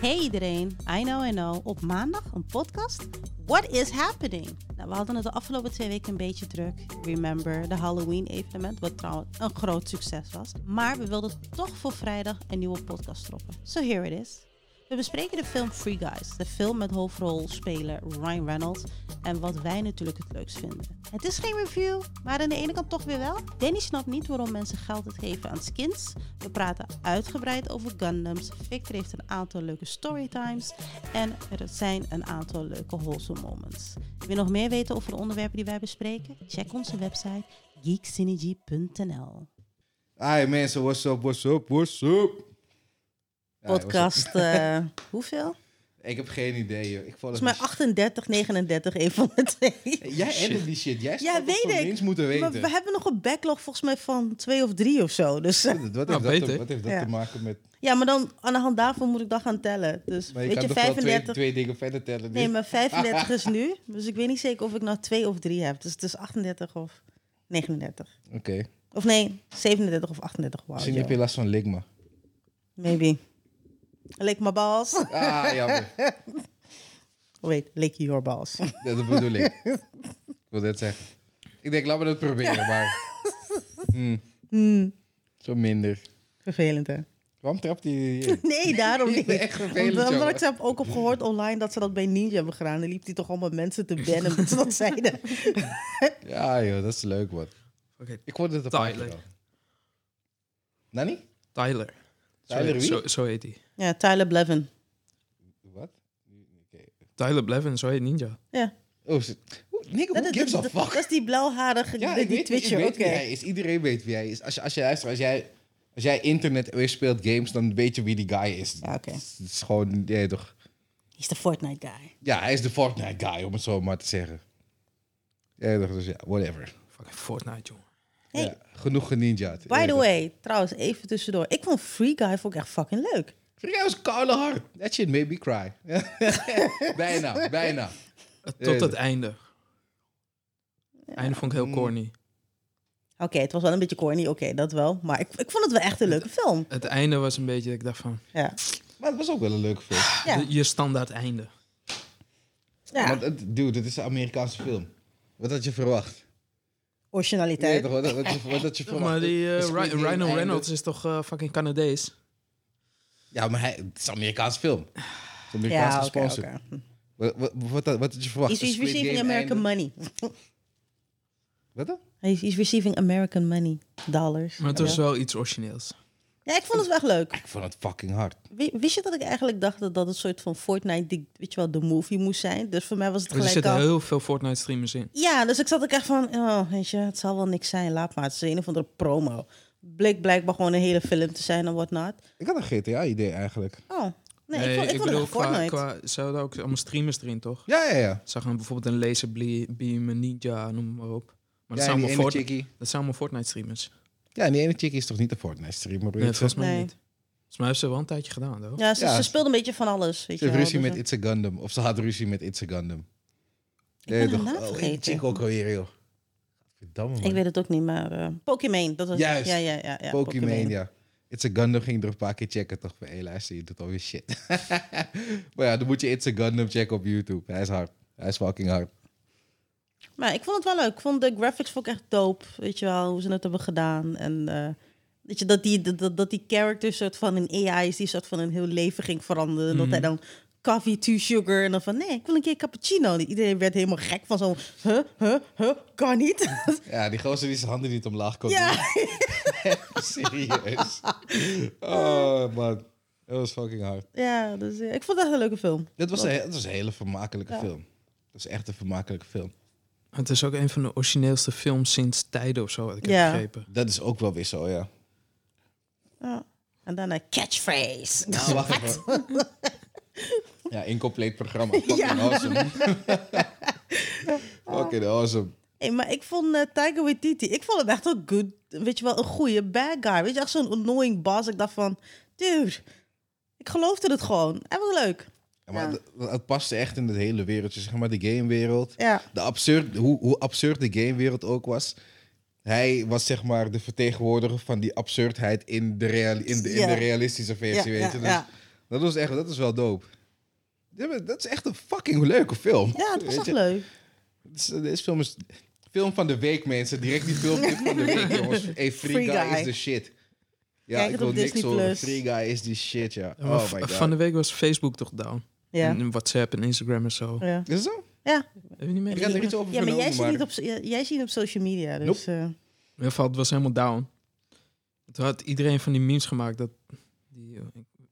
Hey iedereen, I know, I know. Op maandag een podcast? What is happening? Nou, we hadden het de afgelopen twee weken een beetje druk. Remember, de Halloween-evenement, wat trouwens een groot succes was. Maar we wilden toch voor vrijdag een nieuwe podcast droppen. So here it is. We bespreken de film Free Guys, de film met hoofdrolspeler Ryan Reynolds en wat wij natuurlijk het leukst vinden. Het is geen review, maar aan de ene kant toch weer wel. Danny snapt niet waarom mensen geld uitgeven aan skins. We praten uitgebreid over Gundams. Victor heeft een aantal leuke storytimes en er zijn een aantal leuke wholesome moments. Wil je nog meer weten over de onderwerpen die wij bespreken? Check onze website geeksynergy.nl. Hi mensen, what's up, what's up, what's up? Ja? Podcast, eh, hoeveel? Ik heb geen idee, joh. Ik Volgens mij 38, 39, een van de twee. Jij edit die shit. Jij Ja, zou weet ik. eens moeten weten. Maar we hebben nog een backlog volgens mij van twee of drie of zo. Dus, Wat heeft, Nou, dat, te, wat heeft dat Ja. te maken met... ja, maar dan aan de hand daarvan moet ik dat gaan tellen. Dus Maar je weet je, toch wel twee, 35... twee dingen verder tellen. Nee, maar 35 is nu. Dus ik weet niet zeker of ik nou twee of drie heb. Dus het is 38 of 39. Oké. Of nee, 37 of 38. Wow, Misschien heb je last van ligma. Maybe. Lick my balls. Ah, jammer. Wait, lick your balls. Dat bedoel ik. ik wil dit zeggen. Ik denk, laten we dat proberen, maar... Hmm, Hmm, zo minder. vervelend hè? Waarom trapt hij hier? Nee, daarom niet. Echt vervelend, Omdat, omdat jongen. ik heb ook op gehoord online dat ze dat bij Ninja hebben gedaan. Dan liep hij toch allemaal mensen te bannen ze dat zeiden. Ja, joh, dat is leuk, wat. Oké, Ik hoorde het op Tyler. Nani? Tyler. Tyler wie? Zo, zo heet hij. Ja, Tyler Blevin. Wat? Oké. Tyler Blevin, zo heet Ninja. Ja. Oh, nigga, who Dat, gives a fuck? dat is die blauwharige, Ja, die, ik die weet, Twitcher. ik weet Oké. wie hij is. Iedereen weet wie hij is. Als je, als je luistert, als jij, als jij internet weer speelt games, dan weet je wie die guy is. Ja, oké. Het is gewoon, ja, toch. He's de Fortnite guy. Ja, hij is de Fortnite guy, om het zo maar te zeggen. Ja, toch, dus ja, whatever. Fucking Fortnite, jongen. Hey. Ja, genoeg geninjaad. By the way, trouwens, even tussendoor. Ik vond Free Guy vond ik echt fucking leuk. Jij was koude hard. That shit made me cry. bijna, bijna. Eh, Tot Ja. het einde. Einde vond ik heel corny. Oké, het was wel een beetje corny, oké, dat wel. Maar ik, ik vond het wel echt een leuke film. Het einde was een beetje, ik dacht van, Ja. Maar het was ook wel een leuke film. Ja. de- je standaard einde. ja. Want, het- dude, dit is een Amerikaanse film. Wat had je verwacht? Nee, Originaliteit. toch, wat, wat, had je- wat had je verwacht? Maar die eh, Ryan. Reynolds is toch eh, fucking Canadees? Ja, maar hij, het is een Amerikaanse film. Het is een Amerikaanse ja, sponsor. oké. Wat, wat, wat, wat had je verwacht? He's, he's Squid receiving Game American einde? money. Wat dan? He's, he's receiving American money. Dollars. Maar het was ja. wel iets origineels. Ja, ik vond het wel echt leuk. Ik vond het fucking hard. Wi- Wist je dat ik eigenlijk dacht dat dat een soort van Fortnite, die- weet je wel, de movie moest zijn? Dus voor mij was het Er gelijk zitten al... heel veel Fortnite streamers in. Ja, dus ik zat ook echt van, oh, weet je, het zal wel niks zijn, laat maar. Het is een of andere promo. Bleek blijkbaar gewoon een hele film te zijn en whatnot. Ik had een GTA-idee eigenlijk. Oh, nee, ik vond, ik vond het echt qua, Fortnite. qua, ze hadden ook allemaal streamers erin, toch? Ja, ja, ja. Zag dan bijvoorbeeld een laserbeam, een ninja, noem maar op. Maar dat, ja, zijn en die allemaal ene Fort- chickie. dat zijn allemaal Fortnite streamers. Ja, en die ene chickie is toch niet de Fortnite-streamer? Nee, volgens mij Nee. niet. Volgens mij heeft ze wel een tijdje gedaan, toch? Ja, ze, Ja. ze speelde een beetje van alles, weet Ze je heeft ruzie Dus, met It's a Gundam. Of ze had ruzie met It's a Gundam. Ik ben haar toch? naam Oh, chick ook alweer, joh. Verdamme, Ik weet het ook niet, maar eh Pokémon, dat was... Juist. Ja, ja, ja. ja Pokémon, ja. It's a Gundam ging er een paar keer checken, toch? Hé, luister, je doet alweer shit. maar ja, dan moet je It's a Gundam checken op YouTube. Hij is hard. Hij is fucking hard. Maar ik vond het wel leuk. Ik vond de graphics vond ik echt dope. Weet je wel, hoe ze het hebben gedaan. En eh, weet je, dat die, dat, dat die character soort van een AI is die soort van een heel leven ging veranderen. Dat hij dan coffee, two sugar. En dan van, nee, ik wil een keer cappuccino. En Iedereen werd helemaal gek van zo'n, huh, huh, huh, kan niet. Ja, die gozer die zijn handen niet omlaag kon ja. Serieus. Oh, man. Dat was fucking hard. ja, dus eh, ik vond het echt een leuke film. Dit was een, was een hele vermakelijke Ja. film. Dat is echt een vermakelijke film. Het is ook een van de origineelste films sinds tijden of zo, wat ik Ja. heb begrepen. Dat is ook wel weer zo, ja. Ja. En dan een catchphrase. Nou, wacht even. Ja, incompleet programma. Fucking awesome. fucking awesome. Hey, maar ik vond uh, Tiger Waititi, ik vond hem echt een good, weet je wel, een goede bad guy. Weet je, echt zo'n annoying boss. Ik dacht van, dude, ik geloofde het gewoon. Hij was leuk. Ja, maar Ja. Het, het paste echt in het hele wereldje, zeg maar, de gamewereld. Ja, De absurd, hoe, hoe absurd de gamewereld ook was. Hij was zeg maar de vertegenwoordiger van die absurdheid in de, real, in de, in Ja. de realistische versie, Ja, weet ja, je. Dus ja. Dat was echt, dat is wel dope. Dat is echt een fucking leuke film. Ja, het was echt leuk. Dit is, deze film is film van de week, mensen. Direct die film van de week, jongens. Hey, Free, Free Guy, Guy. is the shit. Ja, Kijk ik wil niks Disney horen. Plus. Free Guy is die shit, ja. Oh my god. van de week was Facebook toch down. Ja. En WhatsApp en Instagram en zo. Ja. Is het zo? ja. Heb je niet meer? Ik had er iets over Ja, maar jij ziet, niet op, jij ziet op social media, dus... eh, In ieder geval, het was helemaal down. Toen had iedereen van die memes gemaakt dat... Die, eh,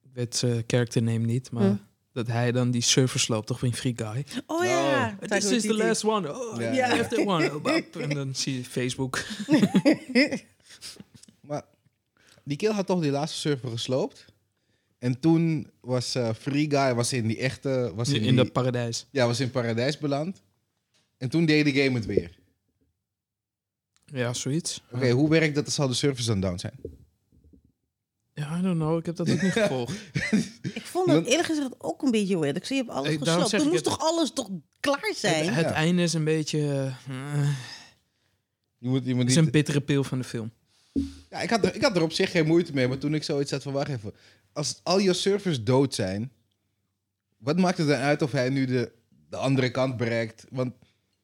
ik weet zijn character name niet, maar... Hm. Dat hij dan die server sloopt, toch in Free Guy. oh ja. This Taika is the last one. Oh, Ja. yeah. after one. Oh, en dan zie je Facebook. Maar die kill had toch die laatste server gesloopt. En toen was eh, Free Guy was in die echte... Was in, In, die- dat paradijs. Ja, was in paradijs beland. En toen deed de game het weer. Ja, zoiets. Oké, hoe werkt dat als al de servers dan down zijn? Ja, I don't know. Ik heb dat ook niet gevolgd. Ik vond het eerlijk gezegd ook een beetje weird. Ik zie je hebt alles Dan ik moest toch alles toch klaar zijn? Het, het Ja. einde is een beetje... eh, Je moet, je moet het is niet... een bittere pil van de film. Ja, ik had, er, ik had er op zich geen moeite mee, maar toen ik zoiets had van, wacht even. Als al je servers dood zijn, wat maakt het dan uit of hij nu de, de andere kant bereikt? Want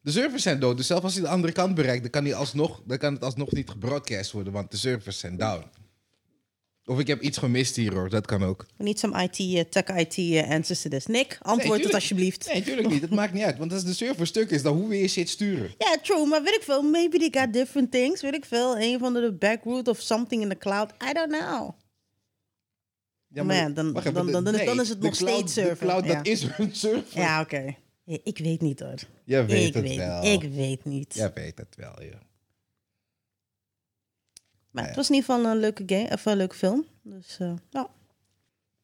de servers zijn dood, dus zelfs als hij de andere kant bereikt, dan kan, hij alsnog, dan kan het alsnog niet gebroadcast worden, want de servers zijn down. Of ik heb iets gemist hier hoor, dat kan ook. Need some IT, uh, tech IT uh, this. Nick, antwoord het alsjeblieft. Nee, natuurlijk niet. Het maakt niet uit, want als de server stuk is, dan hoe wil je shit sturen? Ja, true, maar weet ik veel. Maybe they got different things. Weet ik veel. Een van de backroot of something in the cloud. I don't know. Ja, Maar ja, dan- even, dan- dan- dan is- nee, dan is het nog cloud- steeds De cloud, ja. dat is hun server. Ja, oké. Ja, ik weet niet hoor. Jij weet ik het weet, wel. Ik weet niet. Jij weet het wel, ja. Maar Ja. het was in ieder geval een leuke game, of een leuke film. Dus eh, ja.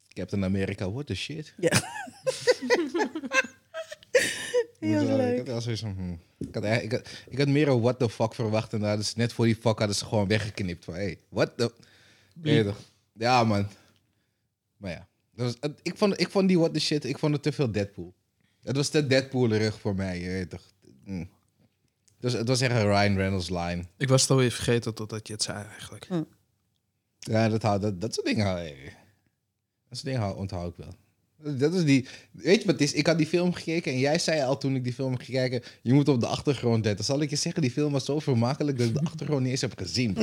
Captain America, what the shit. Ja. Heel? Ik leuk. had hmm. ik, had, ik, had, ik had meer een what the fuck verwacht. En hadden ze net voor die fuck hadden ze gewoon weggeknipt. Van, hey, what the... Je? Ja, man. Maar ja. Dat was, het- ik, vond, ik vond die what the shit, ik vond het te veel Deadpool. Het was te Deadpoolerig voor mij, je weet toch. Dus het was echt een Ryan Reynolds line. Ik was het alweer vergeten totdat je het zei eigenlijk. Ja, dat, hou- dat, dat soort dingen hou- Dat soort dingen hou- onthoud ik wel. Dat is die... Weet je wat het is? Ik had die film gekeken en jij zei al toen ik die film ging kijken... Je moet op de achtergrond letten. Zal ik je zeggen, die film was zo vermakelijk dat ik de achtergrond niet eens heb gezien.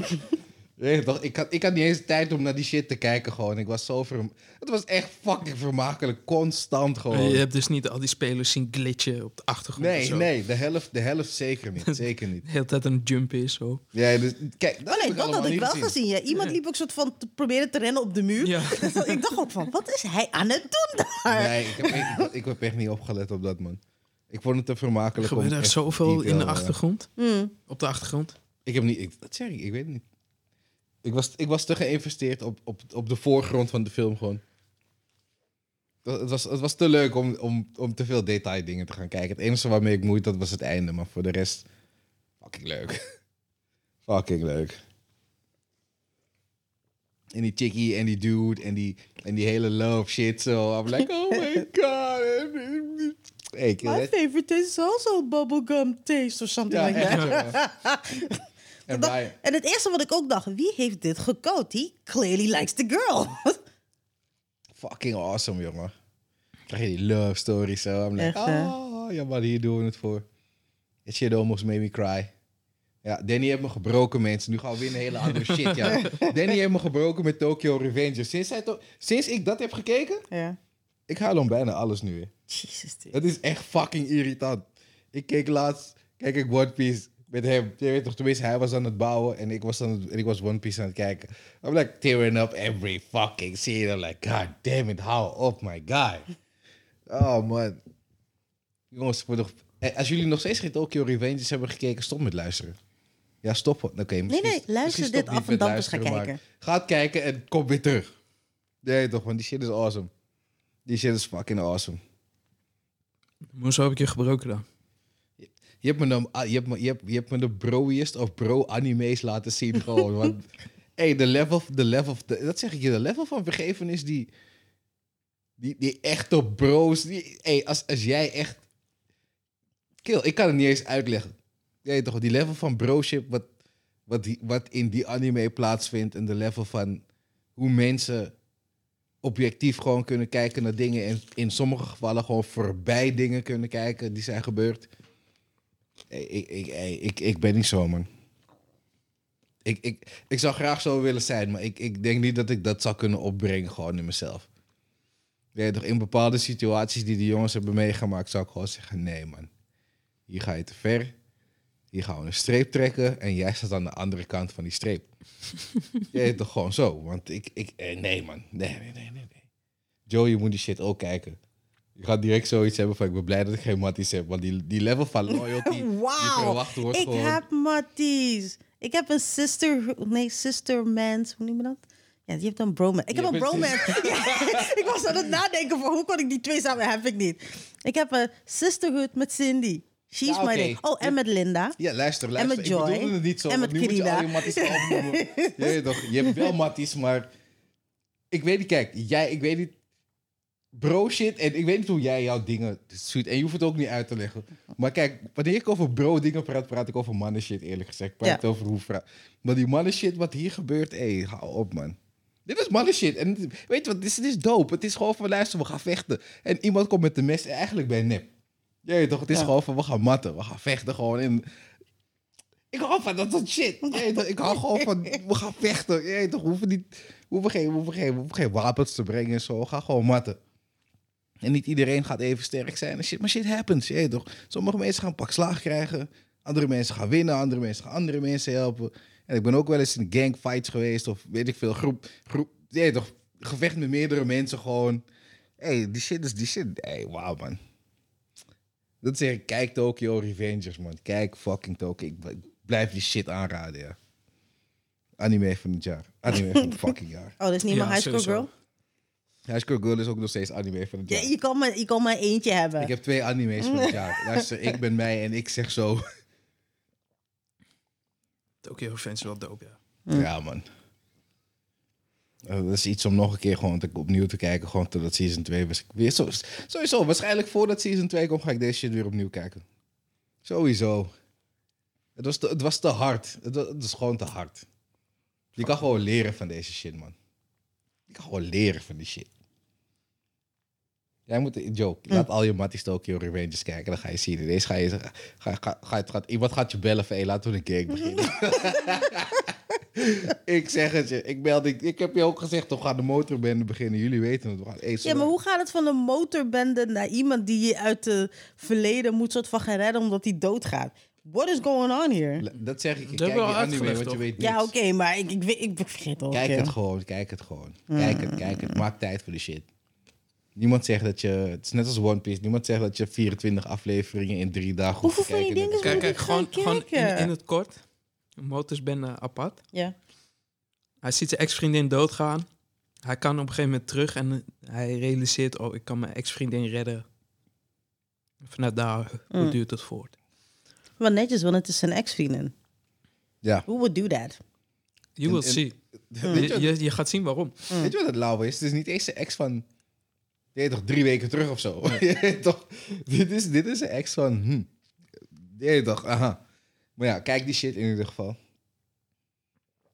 Weet je toch? Ik had, ik had niet eens tijd om naar die shit te kijken gewoon. Ik was zo verm... Het was echt fucking vermakelijk. Constant gewoon. Je hebt dus niet al die spelers zien glitchen op de achtergrond. of Nee, zo. nee. De helft, de helft zeker niet. Zeker niet. De hele tijd een jump is zo. Ja, dus, kijk, dat Oh heb nee, ik dat had ik wel gezien. Ja. Iemand Ja. liep ook soort van te proberen te rennen op de muur. Ja. ik dacht ook van, wat is hij aan het doen daar? Nee, ik heb, echt, ik heb echt niet opgelet op dat, man. Ik vond het te Er vermakelijk. om gebeurt er zoveel in de eh, achtergrond. Hmm. Op de achtergrond. Ik heb niet... Ik, dat zeg ik, ik weet het niet. Ik was, ik was te geïnvesteerd op, op, op de voorgrond van de film gewoon. Dat- Het was, het was te leuk om, om, om te veel detail dingen te gaan kijken. Het enige waarmee ik moeite had was het einde. Maar voor de rest... Fucking leuk. fucking leuk. En die chickie en die dude en die, en die hele love shit zo. I'm like, oh my god. Hey, My that. favorite taste is also bubblegum taste or something Ja, like that. En Dat- En het eerste wat ik ook dacht, wie heeft dit gecoat? Die clearly likes the girl. fucking awesome, jongen. Krijg je die love story zo. I'm like, oh, ja, maar hier doen we het voor. That shit almost made me cry. Ja, Danny heeft me gebroken, mensen. Nu gaan we weer een hele andere shit, ja. Danny heeft me gebroken met Tokyo Revengers. Sinds, hij to- Sinds ik dat heb gekeken, ja. ik huil om bijna alles nu, hè. Jesus, dude. Het is echt fucking irritant. Ik keek laatst, kijk ik One Piece met hem. Je weet toch, tenminste, hij was aan het bouwen en ik was, aan het, en ik was One Piece aan het kijken. I'm like tearing up every fucking scene. I'm like, god damn it, hou op, my guy. Oh man. Jongens, voor de, eh, als jullie nog steeds geen Tokyo Revengers hebben gekeken, stop met luisteren. Ja, stop. Oké, misschien- nee, luister dit af en dan eens gaan kijken. Ga het kijken en kom weer terug. Nee, toch, want die shit is awesome. Die shit is fucking awesome. Hoezo heb ik je gebroken dan? Je hebt me de, ah, je hebt me, je hebt, je hebt me de broiest of bro-anime's laten zien gewoon. Want, hey, de level, de level, de, dat zeg ik je, de level van vergevenis die, die, die echte bro's, die, hey, als, als jij echt, kill, ik kan het niet eens uitleggen. Weet toch, die level van broship wat, wat, die, wat in die anime plaatsvindt en de level van hoe mensen objectief gewoon kunnen kijken naar dingen. En in sommige gevallen gewoon voorbij dingen kunnen kijken die zijn gebeurd. Ik, ik, ik, ik, ik ben niet zo, man. Ik, ik, ik zou graag zo willen zijn, maar ik, ik denk niet dat ik dat zou kunnen opbrengen gewoon in mezelf. Ja, toch in bepaalde situaties die die jongens hebben meegemaakt, zou ik gewoon zeggen: nee, man. Hier ga je te ver. Hier gaan we een streep trekken en jij staat aan de andere kant van die streep. ja, toch gewoon zo. Want ik, ik eh, nee, man. Nee, nee, nee. nee. Joe, je moet die shit ook kijken. Je gaat direct zoiets hebben van ik ben blij dat ik geen matties heb. Want die, die level van loyalty verwacht wordt ik gewoon... heb matties. Ik heb een sister, nee, sister man, hoe noem je dat? Ja, die heeft een bromance. Ik heb een bromance. Ja, ik was aan het nadenken van hoe kon ik die twee samen heb ik niet. Ik heb een sisterhood met Cindy. She's Ja, my oké. day. Oh, en met Linda. Ja, luister, En luister. met Ik Joy. bedoelde het niet zo. En met nu moet je al je matties je, weet toch, je hebt wel matties, maar... Ik weet niet, kijk. Jij, ik weet niet... Bro shit. En ik weet niet hoe jij jouw dingen doet. En je hoeft het ook niet uit te leggen. Maar kijk, wanneer ik over bro dingen praat, praat ik over mannen shit, eerlijk gezegd. Ik praat Ja. over hoe vrouw... Maar die mannen shit, wat hier gebeurt, hé, hou op, man. Dit is mannen shit. En weet je wat, dit is, dit is dope. Het is gewoon van, luister, we gaan vechten. En iemand komt met de mes. Eigenlijk ben je nep. Weet toch, het is Ja. gewoon van, we gaan matten. We gaan vechten gewoon in... Ik hou van dat soort shit. Toch, ik hou gewoon van, we gaan vechten. Weet toch, we hoeven, niet, we hoeven, geen, we hoeven, geen, we hoeven geen wapens te brengen en zo. We gaan gewoon matten. En niet iedereen gaat even sterk zijn. En shit, maar shit happens. Je toch, sommige mensen gaan een pak slaag krijgen. Andere mensen gaan winnen. Andere mensen gaan andere mensen helpen. En ik ben ook wel eens in gangfights geweest. Of weet ik veel, groep, groep je toch, gevecht met meerdere mensen gewoon. hey, die shit is die shit. hey, wauw man. Dat zeg ik, kijk Tokyo Revengers, man. Kijk fucking Tokyo. Ik bl- blijf die shit aanraden, ja. Anime van het jaar. Anime van het fucking jaar. Oh, dat is niet Ja, mijn high school girl? High School Girl is ook nog steeds anime van het Ja, jaar. je, kan maar, je kan maar eentje hebben. Ik heb twee anime's van het jaar. Luister, ik ben mij en ik zeg zo. Tokyo Fans is wel dope, ja. Mm. Ja, man. Eh, dat is iets om nog een keer gewoon te, opnieuw te kijken. Gewoon totdat season 2 was. Weer zo, sowieso, waarschijnlijk voordat season 2 komt, ga ik deze shit weer opnieuw kijken. Sowieso. Het was te, het was te hard. Het was, het was gewoon te hard. Je kan gewoon leren van deze shit, man. Je kan gewoon leren van die shit. Jij moet, joke, laat al je Matties Tokyo Revengers kijken. Dan ga je zien. Deze ga je, ga, ga, ga, ga, gaat, iemand gaat je bellen van, hey, laten we een keer beginnen. ik zeg het je. Ik, belde, ik, ik heb je ook gezegd, we gaan de motorbende beginnen. Jullie weten het. We gaan, hey, Ja, maar hoe gaat het van een motorbende naar iemand die je uit het verleden moet soort van gaan redden omdat hij doodgaat? What is going on here? Dat zeg ik. Ik Dat kijk al anime, want je toch? weet Ja, niks. oké, maar ik, ik, weet- ik vergeet het ook. Kijk ja. het gewoon, kijk het gewoon. Kijk het, kijk het. Maak tijd voor de shit. Niemand zegt dat je... Het is net als One Piece. Niemand zegt dat je 24 afleveringen in drie dagen hoeft Hoeveel te van die kijken. dingen Kijk, moet kijk ik gewoon, gaan gewoon in, kijken? in het kort. Motors ben eh, apart. Ja. Hij ziet zijn ex-vriendin doodgaan. Hij kan op een gegeven moment terug en eh, hij realiseert... oh, ik kan mijn ex-vriendin redden. Vanuit daar hoe Mm. duurt het voort. Wel netjes, want het is zijn ex-vriendin. Ja. Who would do that? You will En- en- see. Je, Je, gaat zien waarom. weet je wat het lauw is? Het is niet eens een ex van... Weet toch, drie weken terug of zo. Je weet toch, dit, is, dit is een ex van... Hm. Toch, aha. Maar ja, kijk die shit in ieder geval.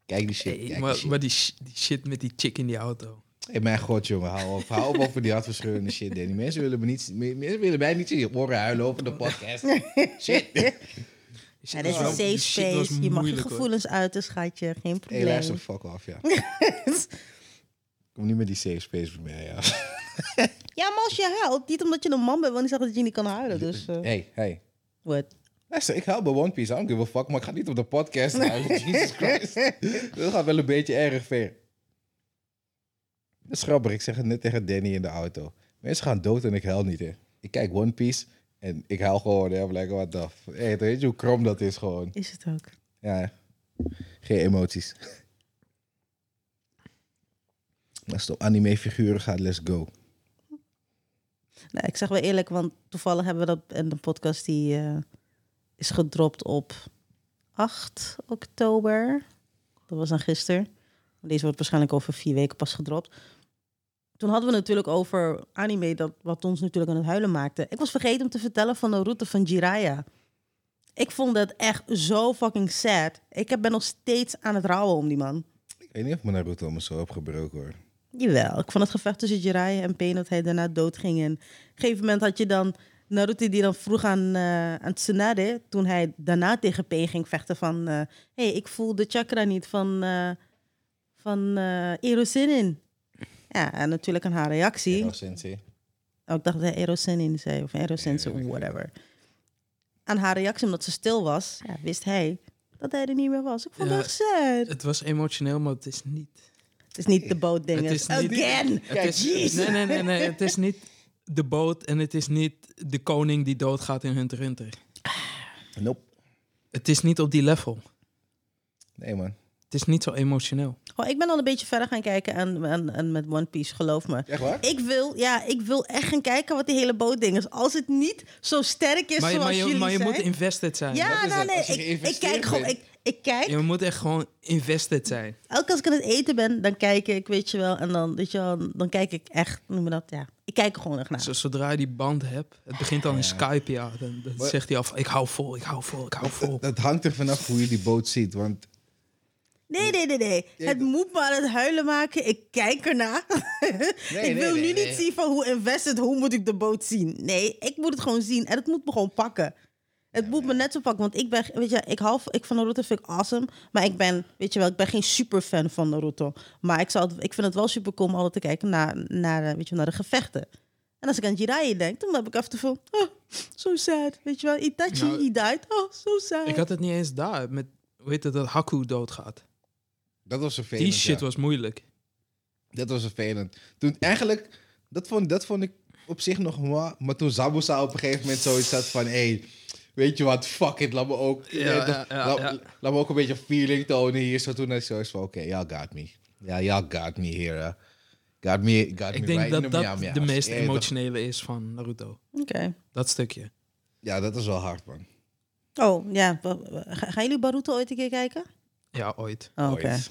Kijk die shit, Hey, kijk maar die shit. maar die, sh- die shit met die chick in die auto. Hey, mijn god, jongen, hou op. Hou op over die hartverscheurende shit, Danny. Mensen willen, me niet, mensen willen mij niet in je oren huilen over de podcast. shit. Ja, dit is een safe space. Je mag je moeilijk, hoor. gevoelens uiten, schatje. Geen Hé, probleem. hey, luister, fuck off, ja. Kom niet met die safe space bij mij, ja. Ja, maar als je huilt, niet omdat je een man bent, want die zegt dat je niet kan huilen. Dus, eh Hey, hey. what? Luister, ik huil bij One Piece. I don't give a fuck, maar ik ga niet op de podcast huilen. Jesus Christ. Dat gaat wel een beetje erg ver. Dat is grappig. Ik zeg het net tegen Danny in de auto. Mensen gaan dood en ik huil niet, hè. Ik kijk One Piece en ik huil gewoon, hè. The f- Hey, weet je hoe krom dat is gewoon? Is het ook? Ja, geen emoties. Als het op anime-figuren gaat, let's go. Nou, ik zeg wel eerlijk, want toevallig hebben we dat in de podcast die eh, is gedropt op 8 oktober. Dat was dan gisteren. Deze wordt waarschijnlijk over vier weken pas gedropt. Toen hadden we natuurlijk over anime, dat, wat ons natuurlijk aan het huilen maakte. Ik was vergeten om te vertellen van de route van Jiraiya. Ik vond dat echt zo fucking sad. Ik ben nog steeds aan het rouwen om die man. Ik weet niet of mijn Naruto me zo opgebroken hoor. Jawel, ik vond het gevecht tussen Jiraiya en Pain dat hij daarna doodging. En op een gegeven moment had je dan Naruto die dan vroeg aan, eh aan Tsunade... toen hij daarna tegen Pain ging vechten van... Hé, hey, ik voel de chakra niet van, eh van eh Erosenin. Ja, en natuurlijk aan haar reactie... Hero Sensei. Oh, ik dacht dat hij Erosenin zei, of weet ik whatever. Aan haar reactie, omdat ze stil was, ja, wist hij dat hij er niet meer was. Ik vond Ja, het echt sad. Het was emotioneel, maar het is niet. Het is niet de. Het is niet- Again! Het is, jeez. nee, nee, nee, nee. Het is niet de boot en het is niet de koning die doodgaat in Hunter x Hunter. Nope. Het is niet op die level. Nee, man. Het is niet zo emotioneel. Oh, ik ben al een beetje verder gaan kijken en, en, en met One Piece, geloof me. Echt waar? Ik wil, ja, ik wil echt gaan kijken wat die hele bootding is. Als het niet zo sterk is Maar zoals maar je, jullie maar je zijn. moet invested zijn. ja, nou, nee, ik, kijk gewoon, ik, ik kijk. Je moet echt gewoon invested zijn. Elke keer als ik aan het eten ben, dan kijk ik, weet je wel. En dan, weet je wel, dan kijk ik echt, noem me dat, ja. Ik kijk er gewoon echt naar. Zo, zodra je die band hebt, het begint dan in Skype, ja. Dan, dan Maar- zegt hij af, ik hou vol, ik hou vol, ik hou vol. Dat hangt er vanaf hoe je die boot ziet. Want Nee, nee, nee, nee. Het moet me aan het huilen maken. Ik kijk ernaar. Nee, ik nee, wil nee, nu nee. niet zien van hoe invested, hoe moet ik de boot zien. Nee, ik moet het gewoon zien. En het moet me gewoon pakken. Het moet me net zo pakken. Want ik ben, weet je, ik hou ik van Naruto vind ik awesome. Maar ik ben, weet je wel, ik ben geen super fan van Naruto. Maar ik, zou ik vind het wel super cool om altijd te kijken naar, naar, eh, weet je, wel, naar de gevechten. En als ik aan Jiraiya denk, dan heb ik af en toe van, oh, so sad. Weet je wel, Itachi, Nou, he died. Oh, so sad. Ik had het niet eens daar, met, hoe heet het, dat Haku doodgaat. dat was vervelend. Die shit ja. was moeilijk. Dat was vervelend. Toen eigenlijk, dat vond, dat vond ik op zich nog maar. Maar toen Zabuza op een gegeven moment zoiets had van: hé, hey, weet je wat, fuck it, laat me ook. Ja, laat, ja. laat me ook een beetje feeling tonen hier. Zo toen had ik zoiets van: oké, y'all got me. Ja, y'all got me here. uh. Got me, got Ik me denk right in dat dat de meest Ja, toch? emotionele is van Naruto. Oké. Dat stukje. Ja, dat is wel hard, man. Oh, ja. ga- Gaan jullie Baruto ooit een keer kijken? Ja, ooit. Oh, Oké. Ooit.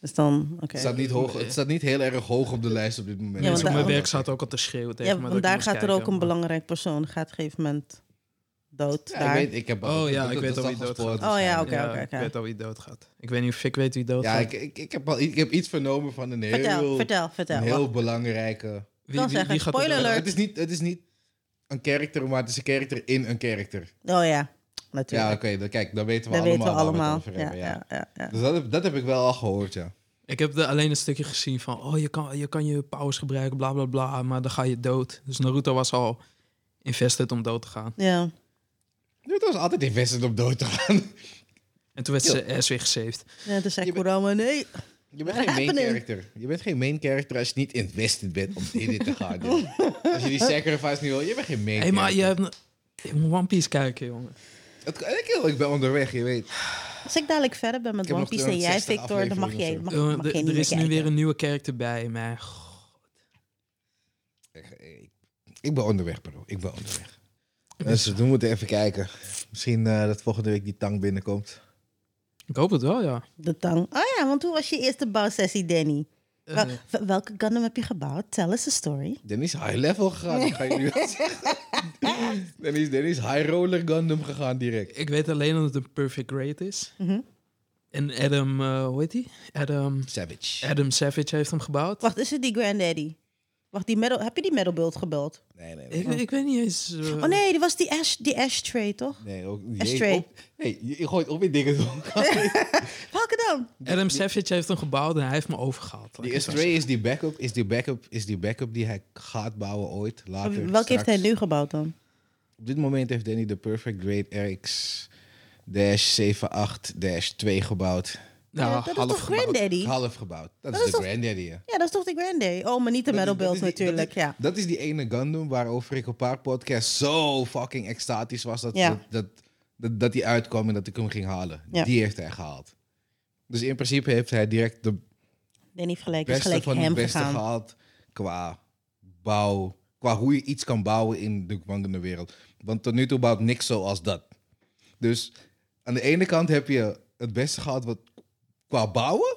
Dus dan, oké. Het, staat niet hoog, het staat niet heel erg hoog op de lijst op dit moment. Ja, want op mijn daar- werk zaten ook al te schreeuwen tegen Ja, me. want daar gaat er ook een maar- belangrijk persoon. Gaat op een gegeven moment dood. Ja, daar. ik weet, ik heb Oh ja, ik weet al wie al doodgaat. gespoord Oh ja, oké, Ja, oké, Ik weet al wie doodgaat. Ik weet niet of ik weet wie Ja, doodgaat. ik, ik, ik, heb al, ik heb iets vernomen van een heel, vertel, vertel, vertel. een heel belangrijke... wie, wie, zeggen, wie gaat er spoiler dood? alert. Het is, niet, het is niet een karakter, maar het is een karakter in een karakter. Oh ja, natuurlijk. Ja, oké, dan, kijk, dan weten we allemaal weten we allemaal. het over Ja, hebben. Ja. ja, ja, ja. Dus dat heb, dat heb ik wel al gehoord, ja. Ik heb er alleen een stukje gezien van, oh, je kan je, kan je powers gebruiken, bla bla bla, maar dan ga je dood. Dus Naruto was al invested om dood te gaan. Ja. Het was altijd invested om dood te gaan. En toen werd ze S weer gesaved. Ja, toen zei Kurama, nee. Je bent geen main character. Je bent geen main character als je niet invested bent om in dit te gaan. joh. Als je die sacrifice niet wil, je bent geen main Hé, hey, maar je character. hebt... Je moet One Piece kijken, jongen. Het, ik, ik ben onderweg, je weet. Als ik dadelijk verder ben met heb One nog Piece en jij, 260 Victor, dan mag jij, afleveringen mag, Jongen, mag er- jij niet er meer is nu kijken. weer een nieuwe character bij, maar... Ik, ik, ik ben onderweg, bro. Ik ben onderweg. Dus we moeten even kijken. Misschien eh, dat volgende week die tang binnenkomt. Ik hoop het wel, ja. De tang. Oh ja, want hoe was je eerste bouwsessie, Danny? Eh, Wel- welke Gundam heb je gebouwd? Tell us a story. Dan is high level gegaan, ik ga je nu wel zeggen. Dan is, dan is high roller Gundam gegaan direct. ik weet alleen dat het een perfect grade is. Mhm. En Adam, eh, hoe heet die? Adam, Savage. Adam Savage heeft hem gebouwd. Wacht, is het die Granddaddy? Wacht, die metal, heb je die metal build gebeld? Nee, nee, nee. Ik, ik weet niet eens... eh, Oh nee, die was die, ash, die ashtray, toch? Nee, ook Ashtray. op, hey, je, je gooit op in dingen doen. Welke dan? Adam Savage heeft hem gebouwd en hij heeft me overgehaald. Die Astray is die backup, is die backup, is die backup die hij gaat bouwen ooit, later. Welke heeft hij nu gebouwd dan? Op dit moment heeft Danny de Perfect Grade RX dash 78-2 gebouwd. Ja, Ja, dat is half toch gebouwd. Granddaddy? Half gebouwd. Dat, Dat is is de toch- Granddaddy, ja. Ja, dat is toch die Granddaddy? Oh, maar niet de is- metal is die- dat natuurlijk, is- ja. Dat is die ene Gundam waarover ik op een paar podcasts zo fucking extatisch was dat, Ja. dat, dat, dat, dat die uitkwam en dat ik hem ging halen. Ja. Die heeft hij gehaald. Dus in principe heeft hij direct de Danny gelijk, is beste gelijk van hem het beste gegaan. gehaald qua bouw, qua hoe je iets kan bouwen in de wandelende wereld. Want tot nu toe bouwt niks zoals dat. Dus aan de ene kant heb je het beste gehad wat, qua bouwen,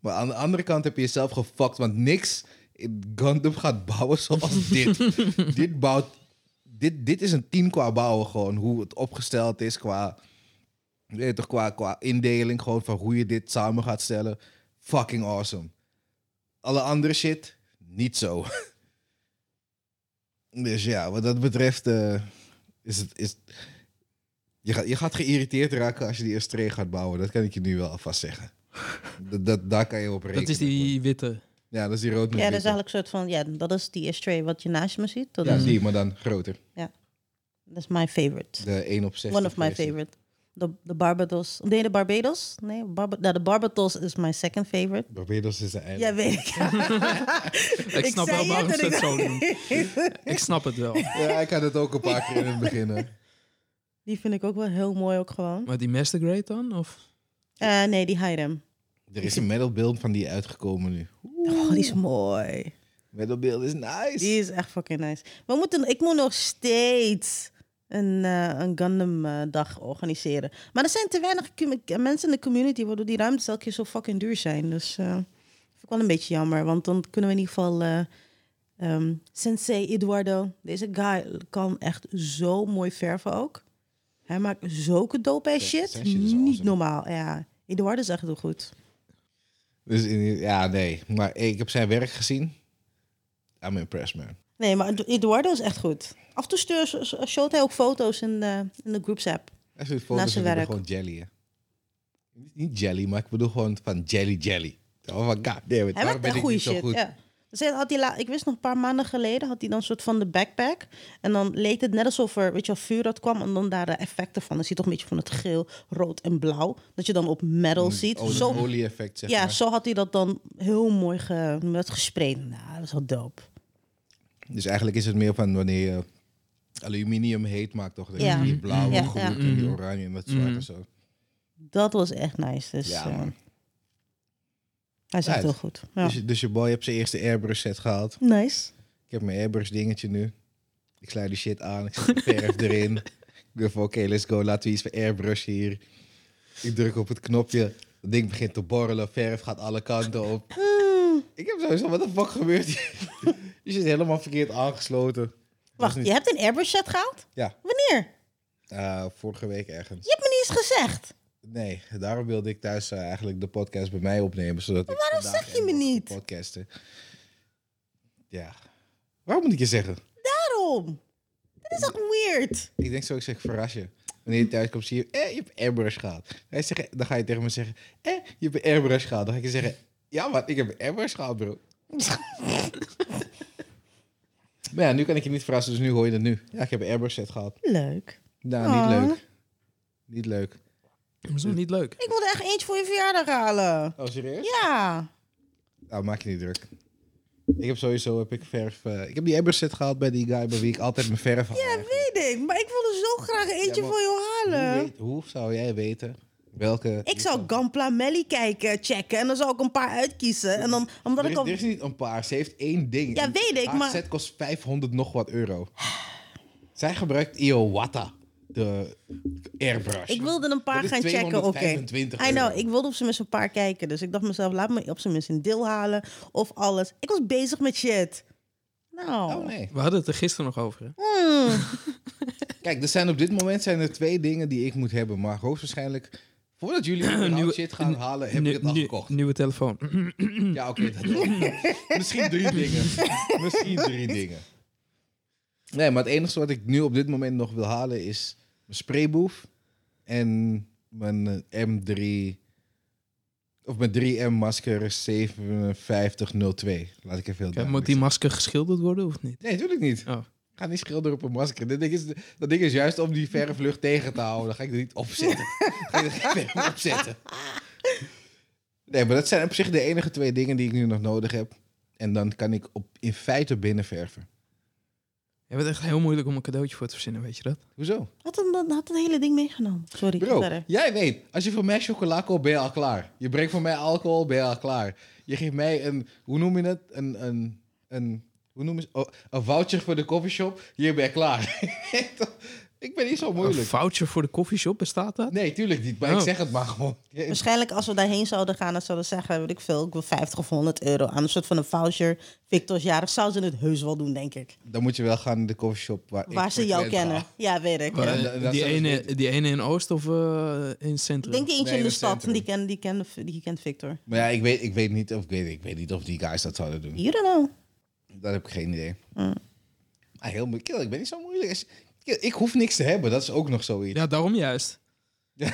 maar aan de andere kant heb je jezelf gefuckt, want niks in Gundam gaat bouwen zoals dit. dit bouwt, dit, dit is een team qua bouwen gewoon, hoe het opgesteld is qua, je weet toch, qua, qua indeling gewoon van hoe je dit samen gaat stellen. Fucking awesome Alle andere shit, niet zo. dus ja, wat dat betreft uh, is het... Is, je, gaat, je gaat geïrriteerd raken als je die Astray gaat bouwen. Dat kan ik je nu wel alvast zeggen. dat, dat, daar kan je op rekenen. Dat is die witte. Ja, dat is die rood met Ja, dat witte. is eigenlijk een soort van... Ja, dat is die Astray wat je naast me ziet. Dat, Ja, is, die, maar dan groter. dat is my favorite. De 1 op 60. One of my versie. favorite. De, de Barbados. Nee, de Barbados. Nee, Barba, nou, de Barbados is my second favorite. Barbados is een eiland. Ja, weet ik. Ik snap zei wel waarom ze het ik- zo doen. Ik snap het wel. Ja, ik had het ook een paar keer in het begin. Die vind ik ook wel heel mooi ook gewoon. Maar die Master Grade dan? Of? Eh, nee, die Hiram. Er is een metal beeld van die uitgekomen nu. Oh, die is mooi. Metal beeld is nice. Die is echt fucking nice. We moeten, ik moet nog steeds een, eh, een Gundam eh, dag organiseren. Maar er zijn te weinig mensen in de community waardoor die ruimtes elke keer zo fucking duur zijn. Dus eh vind ik wel een beetje jammer. Want dan kunnen we in ieder geval... eh, ehm, Sensei Eduardo, deze guy kan echt zo mooi verven ook. Hij maakt zulke dope ass shit. Niet normaal, ja. Eduardo is echt heel goed. Dus ja, nee. Maar ik heb zijn werk gezien. I'm impressed, man. Nee, maar Eduardo is echt goed. Af en toe stuur, showt hij ook foto's in de, in de groups app. Hij Naast foto's zijn werk. gewoon jelly, hè. Niet, jelly, maar ik bedoel gewoon van jelly jelly. Oh my god, it. Hij maakt echt goede shit. goed? Ja. Hij had die la- ik wist nog een paar maanden geleden had hij dan een soort van de backpack. En dan leek het net alsof er weet je, wel, vuur uit kwam. En dan daar de effecten van. Dan zie je toch een beetje van het geel, rood en blauw. Dat je dan op metal ziet. Oh, dat zo, olie-effect, zeg ja, maar. zo had hij dat dan heel mooi ge, met gespreid. Nou, dat is wel dope. Dus eigenlijk is het meer van wanneer je aluminium heet maakt, toch? Dat Ja. die blauwe Ja, groen ja. en die oranje en dat zwart Mhm. en zo. Dat was echt nice. Dus, Ja, eh, man. Hij Right. heel goed. Ja. Dus, je- dus je boy heeft zijn eerste airbrush set gehaald. Nice. Ik heb mijn airbrush dingetje nu. Ik sluit die shit aan. Ik zet de verf erin. Ik denk van, oké, let's go. Laten we iets van airbrush hier. Ik druk op het knopje. Het ding begint te borrelen. Verf gaat alle kanten op. Hmm. Ik heb sowieso, wat de fuck gebeurt hier? Je zit helemaal verkeerd aangesloten. Wacht, niet- je hebt een airbrush set gehaald? Ja, Wanneer? eh, vorige week ergens. Je hebt me niet eens gezegd. Nee, daarom wilde ik thuis eh, eigenlijk de podcast bij mij opnemen. Zodat ik waarom zeg je me niet? Podcasten. Ja. Waarom moet ik je zeggen? Daarom. Dat is ook weird. Ik denk zo, ik zeg verras je. Wanneer je thuis komt, zie je, eh, je hebt airbrush gehad. Hij zegt, dan ga je tegen me zeggen, eh, je hebt een airbrush gehad. Dan ga ik je zeggen, ja, maar ik heb airbrush gehad, bro. maar ja, nu kan ik je niet verrassen, dus nu hoor je het nu. Ja, ik heb een airbrush set gehad. Leuk. Nou, Ah. niet leuk. Niet leuk. Hoezo niet leuk? Ik wilde echt eentje voor je verjaardag halen. Oh, serieus? Ja. Nou, maak je niet druk. Ik heb sowieso, heb ik verf, eh, ik heb die airbrush set gehad bij die guy bij wie ik altijd mijn verf haal. Ja, eigenlijk. weet ik. Maar ik wilde zo graag eentje maar voor je hoe, halen. weet- hoe zou jij weten welke... Ik zou Gampla Melly kijken, checken. En dan zou ik een paar uitkiezen. En dan, omdat Er ik is, al... er is niet een paar. Ze heeft één ding. Ja, En weet ik, haar maar- set kost 500 nog wat euro. Zij gebruikt Iowata, de airbrush. Ik wilde een paar Dat is gaan checken, oké. 225 I know, ik wilde op zijn minst een paar kijken. Dus ik dacht mezelf, laat me op zijn minst een deel halen. Of alles. Ik was bezig met shit. Nou. Oh nee. We hadden het er gisteren nog over. Hè? Hmm. Kijk, er zijn op dit moment zijn er twee dingen die ik moet hebben. Maar hoogstwaarschijnlijk, voordat jullie überhaupt Nieuwe- shit gaan halen, heb ik het al gekocht. Nieuwe telefoon. Ja, oké. Misschien drie dingen. Misschien drie dingen. Nee, maar het enige wat ik nu op dit moment nog wil halen is mijn sprayboef en mijn eh, M3 of mijn 3M masker 5702. Laat ik even heel Kijk, moet die masker geschilderd worden of niet? Nee, natuurlijk niet. Oh. Ik ga niet schilderen op een masker. Dat ding, is, dat ding is juist om die verflucht tegen te houden. Dan ga ik er niet opzetten. ga ik er opzetten. Nee, maar dat zijn op zich de enige twee dingen die ik nu nog nodig heb. En dan kan ik op, in feite binnenverven. Je bent echt heel moeilijk om een cadeautje voor te verzinnen, weet je dat? Hoezo? Had dan had het hele ding meegenomen. Sorry, Bro, verder. jij weet, als je voor mij chocola koopt, ben je al klaar. Je brengt voor mij alcohol, ben je al klaar. Je geeft mij een, hoe noem je het? Een, een, een, hoe noem je het? Oh, een voucher voor de coffeeshop, hier ben je klaar. Ik ben niet zo Een moeilijk. voucher voor de koffieshop, bestaat dat? Nee, tuurlijk niet. Maar ik Oh. zeg het maar gewoon. Waarschijnlijk als we daarheen zouden gaan, dan zouden ze zeggen, weet ik veel, ik wil 50 of 100 euro aan een soort van een voucher. Victor's jarig zou ze het heus wel doen, denk ik. Dan moet je wel gaan in de coffeeshop waar, Waar ik ze jou kennen. ga. Ja, weet ik. Maar, ja. eh, die, ik ene, die ene in Oost of eh, in het centrum? Ik denk die eentje Nee, in de stad, die, ken, die, ken, die kent Victor. Maar ja, ik weet, ik, weet niet of, ik, weet, ik weet niet of die guys dat zouden doen. You don't know. Dat heb ik geen idee. Mm. Maar heel moeilijk. Ik ben niet zo moeilijk. Kill, Ik hoef niks te hebben. Dat is ook nog zoiets. Ja, daarom juist. Ja,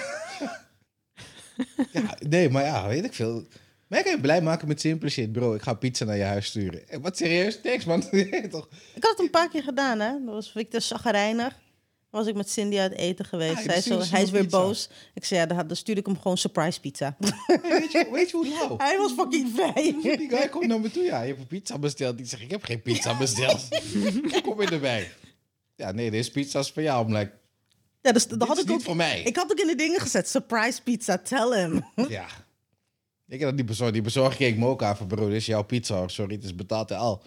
nee, maar ja, weet ik veel. Mij kan je blij maken met simpele shit, bro. Ik ga pizza naar je huis sturen. Eh, Wat serieus? Thanks, man. Toch? Ik had het een paar keer gedaan, hè. Dat was Victor zagrijnig. Was ik met Cindy uit eten geweest. Ah, je Zij stuurde zo, ze hij is nog weer pizza. boos. Ik zei, ja, dan, dan stuurde ik hem gewoon surprise pizza. Hey, weet, je, weet je hoe lauw? hij was fucking vrij. Die guy komt naar me toe. Ja, je hebt een pizza besteld. Ik zeg, ik heb geen pizza besteld. Kom je erbij? Ja, nee, deze pizza is voor jou. I'm like, Ja, dus, dat had is ik ook. voor mij. Ik had ook in de dingen gezet, surprise pizza, tell him. Ja. Ik heb dat die bezorgd. Die bezorger keek me ook aan van, bro, dit is jouw pizza. Sorry, het is betaald en al.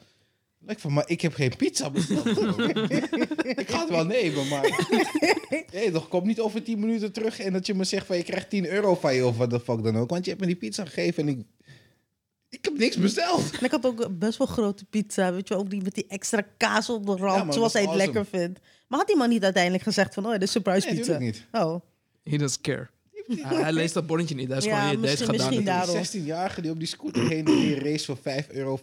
Ik van, maar ik heb geen pizza besteld. ik ga het wel nemen, maar... Nee, toch, kom niet over 10 minuten terug en dat je me zegt van, je krijgt 10 euro van je of wat de fuck dan ook. Want je hebt me die pizza gegeven en ik... Ik heb niks besteld. En ik had ook best wel grote pizza, weet je, ook die met die extra kaas op de rand, Ja, zoals hij het awesome. lekker vindt. Maar had die man niet uiteindelijk gezegd van, oh, dit is surprise Nee, pizza? niet. Oh, He doesn't care. hij, hij leest dat bonnetje niet. Hij is Ja, gewoon, misschien daarom. Die 16-jarige die op die scooter heen en die race voor 5,35 euro.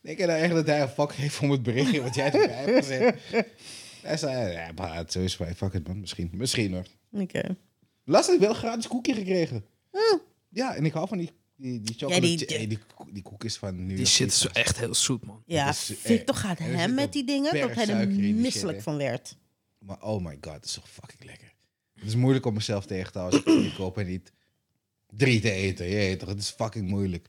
Denk je nou echt dat hij een fuck heeft om het berichtje wat jij erbij hebt gezegd? Hij zei, ja, maar het is bij fuck it man, misschien. Misschien hoor. oké. Laatst had ik wel een gratis koekje gekregen. Ja, en ik hou van die, die, die chocolate... die- die, die, die, koek- die koekjes van New Die shit is echt heel zoet, man. Ja, Dat is, eh, Victor gaat hem met die dingen, dat hij er shit, misselijk van werd. Maar oh my god, het is zo fucking lekker. Het is moeilijk om mezelf tegen te houden als ik koop en niet drie te eten. Je weet toch, het is fucking moeilijk.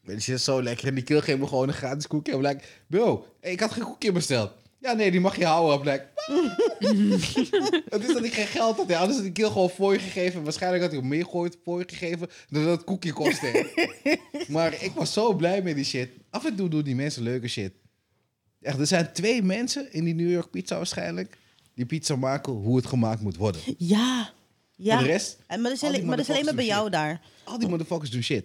Maar die shit is zo lekker en die kill geeft me gewoon een gratis koekje. En like, bro, hey, ik had geen koekje besteld. Ja, nee, die mag je houden. Like, het is dat ik geen geld had. hè. Anders had ik kill gewoon voor je gegeven. Waarschijnlijk had ik hem meer voor je gegeven dan dat het koekje kostte. maar ik was zo blij met die shit. Af en toe doen die mensen leuke shit. Echt, er zijn twee mensen in die New York pizza waarschijnlijk... die pizza maken hoe het gemaakt moet worden. Ja, ja. En de rest, En, maar dat is, alleen, maar dat is alleen maar bij jou daar. al die motherfuckers doen shit.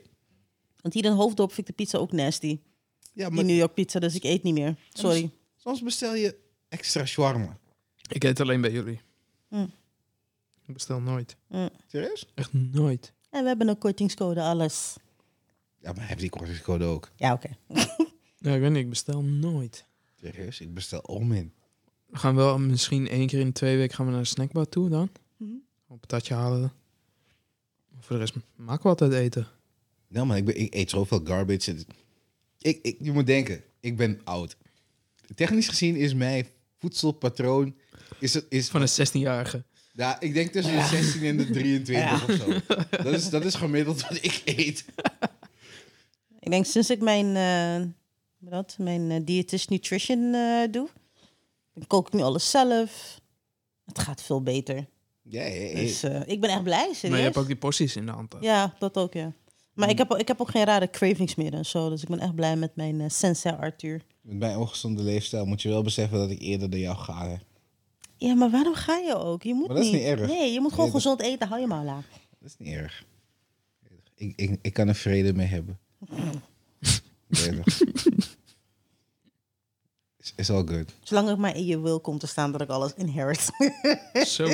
Want hier in Hoofddorp vind ik de pizza ook nasty. Ja, Die New York pizza, dus ik eet niet meer. Sorry. Soms bestel je extra shawarma. Ik eet alleen bij jullie. Mm. Ik bestel nooit. Serieus? Echt nooit. En we hebben een kortingscode, alles. Ja, maar heb die kortingscode ook. Ja, oké. Ja, ik weet niet, ik bestel nooit. Serieus? Ik bestel om in. We gaan wel misschien één keer in de twee weken gaan we naar de snackbar toe dan. Mhm. Een patatje halen. Voor de rest maken we altijd eten. Nou man, ik, ben, ik eet zoveel garbage. Het- Ik, ik, je moet denken, ik ben oud. Technisch gezien is mijn voedselpatroon... Is het, is, Van een 16-jarige. ja, ik denk tussen de 16 en de 23 of zo. Dat is, dat is gemiddeld wat ik eet. Ik denk sinds ik mijn, eh wat, mijn eh, dietist nutrition eh, doe, dan kook ik nu alles zelf. Het gaat veel beter. Ja, ja, ja. Dus eh, ik ben echt blij, serieus. Maar je hebt ook die porties in de hand. Ja, dat ook, ja. Maar ik, heb, ik heb ook geen rare cravings meer en zo. Dus ik ben echt blij met mijn uh, Sensei Arthur. Met mijn ongezonde leefstijl moet je wel beseffen dat ik eerder dan jou ga. Hè. Ja, maar waarom ga je ook? Je moet Maar dat is niet erg. Nee, je moet gewoon Nee, dat- gezond eten. Hou je maar laag. Dat is niet erg. Ik, ik, ik kan er vrede mee hebben. Is, is all good. Zolang het maar in je wil komt te staan dat ik alles inherit. Zo.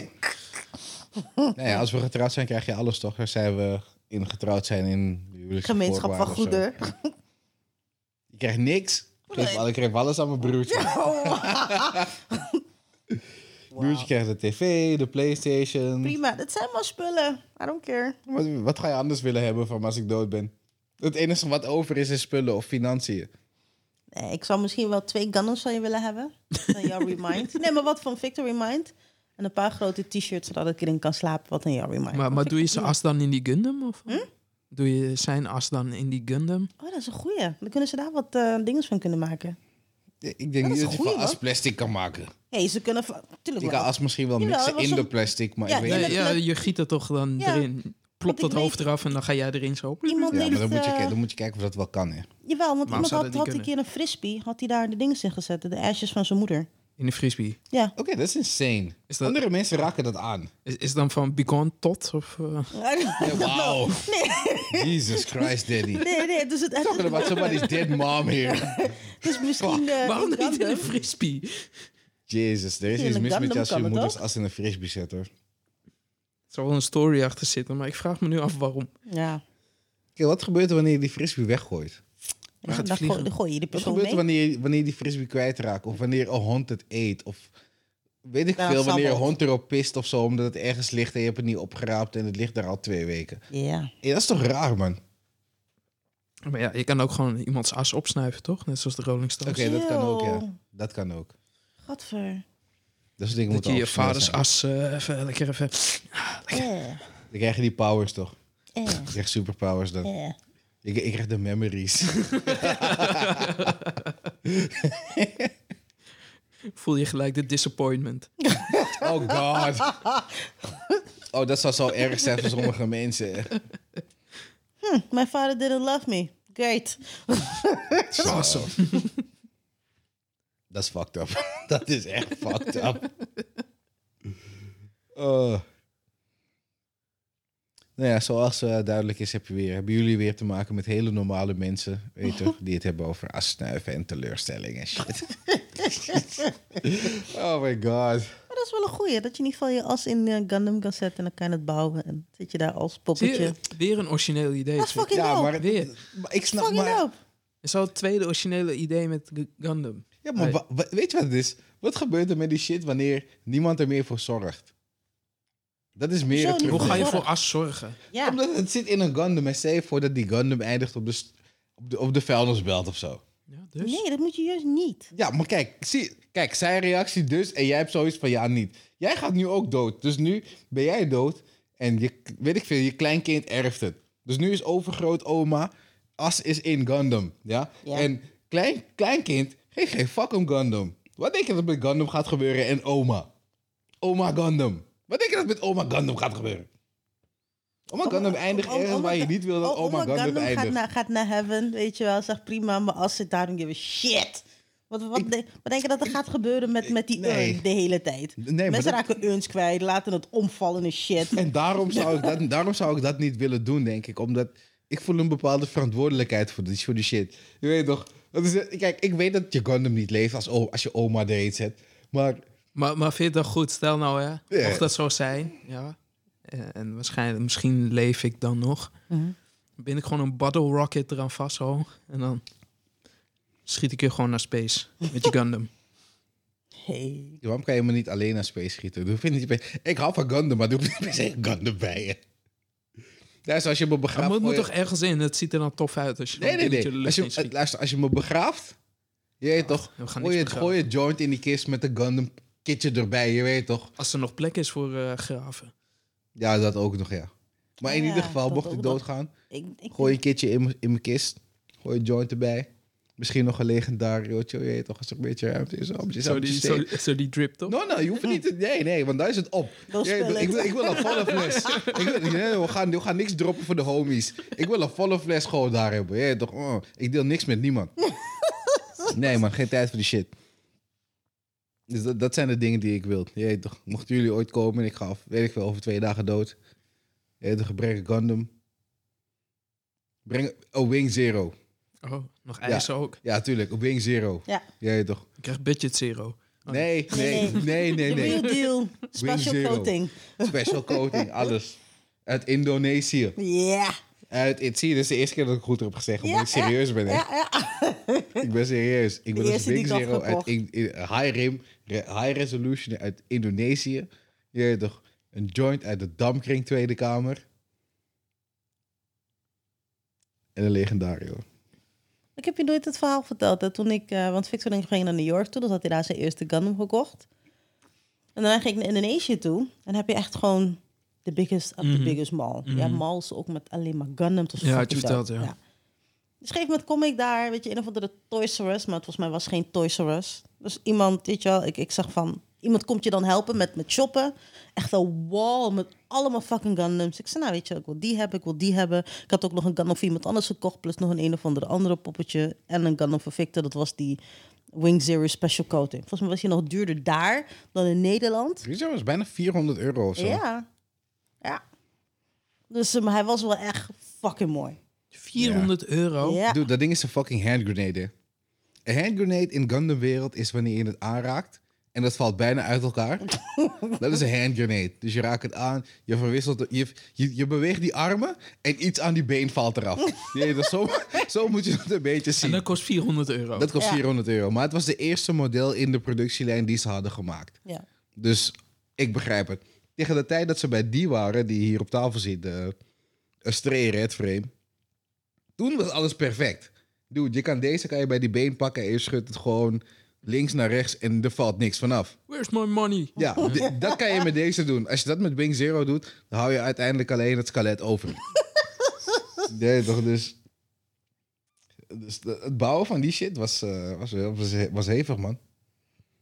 Nou ja, als we getrouwd zijn, krijg je alles toch? Daar zijn we in getrouwd zijn in Gemeenschap van goederen. Je krijgt niks. Ik geef, Nee. ik geef alles aan mijn broertje. Broertje krijgt de tv, de Playstation. Prima, dat zijn maar spullen. I don't care. Wat, wat ga je anders willen hebben van als ik dood ben? Het enige wat over is, is spullen of financiën. Nee, ik zou misschien wel twee Gundams van je willen hebben. Van jouw Remind. Nee, maar wat van Victor Remind. En een paar grote t-shirts, zodat ik erin kan slapen. Wat een jouw Remind. Maar, maar doe je zijn as dan in die Gundam? Of? Hm? Doe je zijn as dan in die Gundam? Oh, dat is een goeie. Dan kunnen ze daar wat eh dingen van kunnen maken. Ik denk Dat is niet een dat je goeie, van as plastic kan maken. Hé, ze kunnen... Tuurlijk Je kan as misschien wel Jawel, mixen in de plastic, maar Ja, ik weet in Ja, je giet er toch dan Ja. erin. Plopt dat hoofd weet- eraf en dan ga jij erin zo. Iemand Ja, maar dan moet, je, eh, kijken- dan moet je kijken of dat wel kan, hè. Jawel, want iemand had, had een keer een frisbee. Had hij daar de dingen in gezet. De ashes van zijn moeder. In de frisbee. Ja. Oké, dat is insane. Is dat- Andere mensen raken dat aan. Is, is het dan van Begone tot? Of, eh, Ja, Wauw. Jesus Christ, daddy. Nee, nee, dus het, Talking het, about somebody's dead mom here. dus misschien... eh, waarom niet in de frisbee? Jezus, er is iets mis met je als je moeders als in een frisbee zet, hoor. Er zal wel een story achter zitten, maar ik vraag me nu af waarom. Ja. Kijk, wat gebeurt er wanneer je die frisbee weggooit? Dan gaat dan, vliegen. gooi, dan gooi je die Wat gebeurt er mee. wanneer, wanneer die frisbee kwijtraakt? Of wanneer een hond het eet? Of weet ik Ja, veel, wanneer een hond erop pist of zo... omdat het ergens ligt en je hebt het niet opgeraapt... en het ligt daar al twee weken. Ja. Ja, dat is toch raar, man? Maar ja, je kan ook gewoon iemands as opsnuiven, toch? Net zoals de Rolling Oké, Stones. dat kan ook, ja. Dat kan ook. Gadver. Dat soort dingen Dat je je vaders zijn. as eh, even lekker even... Eh, Dan krijg je die powers, toch? eh, Je krijgt superpowers dan. eh. Ik, ik krijg de memories. Voel je gelijk de disappointment. Oh god. Oh, dat zou zo erg zijn voor sommige mensen. My father didn't love me. Great. Awesome. Dat is fucked up. Dat is echt fucked up. Oh. Nou ja, zoals eh, duidelijk is, heb je weer, hebben jullie weer te maken met hele normale mensen, weet je, die het hebben over assnuiven en teleurstelling en shit. oh my god. Maar dat is wel een goeie. Dat je in ieder geval je as in eh, Gundam kan zetten en dan kan je het bouwen. En zit je daar als poppetje. je, weer een origineel idee. Dat is fucking Ja, dope. maar, Weer. maar ik snap maar. dope. Het is al het tweede originele idee met Gu- Gundam. Ja, maar weet je wat het is? Wat gebeurt er met die shit wanneer niemand er meer voor zorgt? Dat is meer Zo het niet. Hoe ga je voor as zorgen? Ja. Omdat het zit in een Gundam en stel je voor dat die Gundam eindigt op de, st- op de, op de vuilnisbelt of zo. Ja, dus? Nee, dat moet je juist niet. Ja, maar kijk, zie, kijk, zijn reactie dus en jij hebt zoiets van ja, niet. Jij gaat nu ook dood. Dus nu ben jij dood en je, weet ik veel, je kleinkind erft het. Dus nu is overgroot oma, as is in Gundam, ja? Ja. En klein, kleinkind, geen, geen fuck om Gundam. Wat denk je dat met Gundam gaat gebeuren en oma? Oma Gundam. Wat denk je dat met oma Gundam gaat gebeuren? Oma Gundam eindigt ergens waar je niet wil dat oma Gundam gaat eindigt. naar, gaat naar heaven, weet je wel. Zeg prima, maar als zit daar, dan give a shit. Wat, wat, de- wat denk je dat er gaat gebeuren met, met die Nee. de hele tijd? Nee, Mensen dat- raken urns kwijt, laten het omvallen en shit. En daarom zou, ik dat, daarom zou ik dat niet willen doen, denk ik. Omdat ik voel een bepaalde verantwoordelijkheid voor die, voor die shit. Je weet toch? Dat is, kijk, ik weet dat je Gundam niet leeft als, als je oma erin zet. Maar Maar, maar vind je het dan goed? Stel nou, hè, Ja. mocht dat zo zijn, ja. Eh, En waarschijnlijk, misschien leef ik dan nog. Mhm. Ben ik gewoon een bottle rocket eraan vast zo. En dan schiet ik je gewoon naar space met je Gundam. Hey. waarom kan je me niet alleen naar space schieten? Doe, vind niet bij, ik hou van Gundam, maar doe niet per Gundam bij je. Ja, zoals je me Maar begraaft... moet, moet je- toch ergens in? Het ziet er dan tof uit als je Nee, nee, nee. Als je, luister, als je me begraaft... Je weet toch? Gooi je, gooi je joint in die kist met de Gundam kitje erbij, je weet toch? Als er nog plek is voor eh, graven. Ja, dat ook nog, ja. Maar in Ja, ieder geval, mocht ik doodgaan... Ik, ik, Gooi een kitje in, mijn- in mijn kist. Gooi een joint erbij. Misschien nog een legendariootje, je weet toch, als er een beetje ruimte is. Om Zo die, zo, die drip, toch? No, no, je hoeft niet te... Nee, nee, want daar is het op. Spill ik, wil, ik wil een volle fles. ik wil, nee, we, gaan, we gaan niks droppen voor de homies. Ik wil een volle fles gewoon daar hebben. Je weet toch, oh, ik deel niks met niemand. nee man, geen tijd voor die shit. Dus dat, dat zijn de dingen die ik wil. Je weet toch, mochten jullie ooit komen en ik ga, af, weet ik veel, over twee dagen dood. Je weet toch, breng een Gundam. Breng een Wing Zero. Oh, nog ijs ook. Ja, tuurlijk. Op Wing Zero. Ja. Jij toch? Ik krijg budget zero. Nee, nee, Nee, nee, nee, The nee. real deal. Special Zero. coating. Special coating, alles. Uit Indonesië. Ja. Uit, het, zie je, dit is de eerste keer dat ik goed heb gezegd. Omdat Ja, ik serieus ben. Hè? Ja, ja. Ik ben serieus. Ik ben dus die Wing Zero uit in, in- high, rim, high resolution uit Indonesië. Je weet toch? Een joint uit de Damkring Tweede Kamer. En een legendario. Ik heb je nooit het verhaal verteld. Hè? Toen ik, eh, want Victor en ik gingen naar New York toe. Dus had hij daar zijn eerste Gundam gekocht. En daarna ging ik naar Indonesië toe. En dan heb je echt gewoon de biggest of the Mhm. biggest mall. Ja, malls ook met alleen maar Gundam. Was Ja, had je verteld, ja. Dus op een gegeven moment kom ik daar, weet je, een of andere Toys R Us. Maar volgens mij was het geen Toys R Us. Dus iemand, weet je wel, ik, ik zag van... Iemand komt je dan helpen met, met shoppen. Echt een wall met allemaal fucking Gundams. Ik zei, nou weet je, ik wil die hebben, ik wil die hebben. Ik had ook nog een Gundam voor iemand anders gekocht. Plus nog een een of andere andere poppetje. En een Gundam voor Victor. Dat was die Wing Zero Special Coating. Volgens mij was hij nog duurder daar dan in Nederland. Rizzo was bijna 400 euro of zo. Ja. Ja. Dus eh, maar hij was wel echt fucking mooi. 400 euro. Ja. Dude, dat ding is een fucking hand grenade. hè. Een hand grenade in Gundam wereld is wanneer je het aanraakt en dat valt bijna uit elkaar. dat is een hand grenade. Dus je raakt het aan, je verwisselt, je, je, je beweegt die armen en iets aan die been valt eraf. Nee, dat zo, zo moet je het een beetje En zien. dat kost 400 euro. Dat kost Ja. 400 euro. Maar het was de eerste model in de productielijn die ze hadden gemaakt. ja. Dus ik begrijp het. Tegen de tijd dat ze bij die waren, die hier op tafel zit, de Astray Red Frame. Toen was alles perfect. Dude, je kan deze kan je bij die been pakken en je schudt het gewoon links naar rechts en er valt niks vanaf. Where's my money? Ja, dat kan je met deze doen. Als je dat met Wing Zero doet, dan hou je uiteindelijk alleen het skelet over. Nee, toch? Dus, dus de- het bouwen van die shit was, eh, was, was, was hevig, man.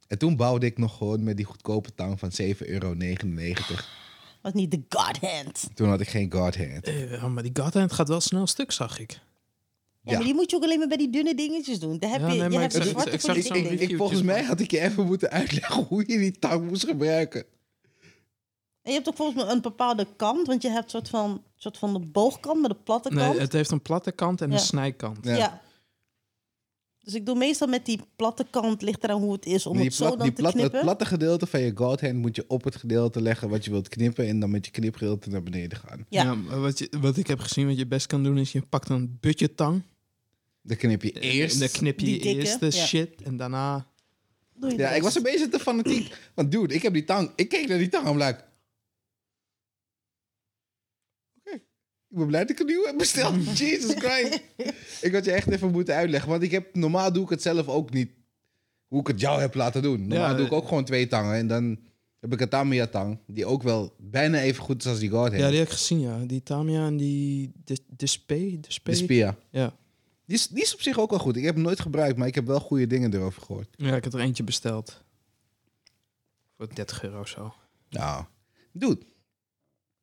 En toen bouwde ik nog gewoon met die goedkope tang van 7,99 euro. Was niet de God Hand. Toen had ik geen God Hand. Eh, maar die Godhand gaat wel snel stuk, zag ik. Ja, Ja. maar die moet je ook alleen maar bij die dunne dingetjes doen. Daar heb Ja, je, nee, je maar hebt ik zwarte ik Ik, volgens mij had ik je even moeten uitleggen hoe je die tang moest gebruiken. En je hebt ook volgens mij een bepaalde kant, want je hebt een soort van, soort van de boogkant met de platte Nee, kant. het heeft een platte kant en Ja. een snijkant. Ja. Dus ik doe meestal met die platte kant, ligt eraan hoe het is om die het zo plat- dan die te plat- het knippen. platte gedeelte van je God Hand moet je op het gedeelte leggen wat je wilt knippen. En dan met je knipgedeelte naar beneden gaan. Ja. wat, je, wat ik heb gezien, wat je best kan doen, is je pakt een budgettang. Dan knip je eerst. En dan knip je Die je dikke, eerst de ja. shit en daarna... Doe je Ja, ik was een beetje te fanatiek. Want dude, ik heb die tang. Ik keek naar die tang. I'm like... Ik ben blij dat ik een nieuwe heb besteld. Jesus Christ. ik had je echt even moeten uitleggen. Want ik heb, normaal doe ik het zelf ook niet. Hoe ik het jou heb laten doen. Normaal Ja, doe ik eh, ook gewoon twee tangen. En dan heb ik een Tamiya tang. Die ook wel bijna even goed is als die God Ja, heeft. die heb ik gezien, ja. Die Tamia en die... De, Spee? De Spia. Ja. Die is, die is op zich ook wel goed. Ik heb hem nooit gebruikt. Maar ik heb wel goede dingen erover gehoord. ja, ik heb er eentje besteld. Voor 30 euro of zo. Nou, dude.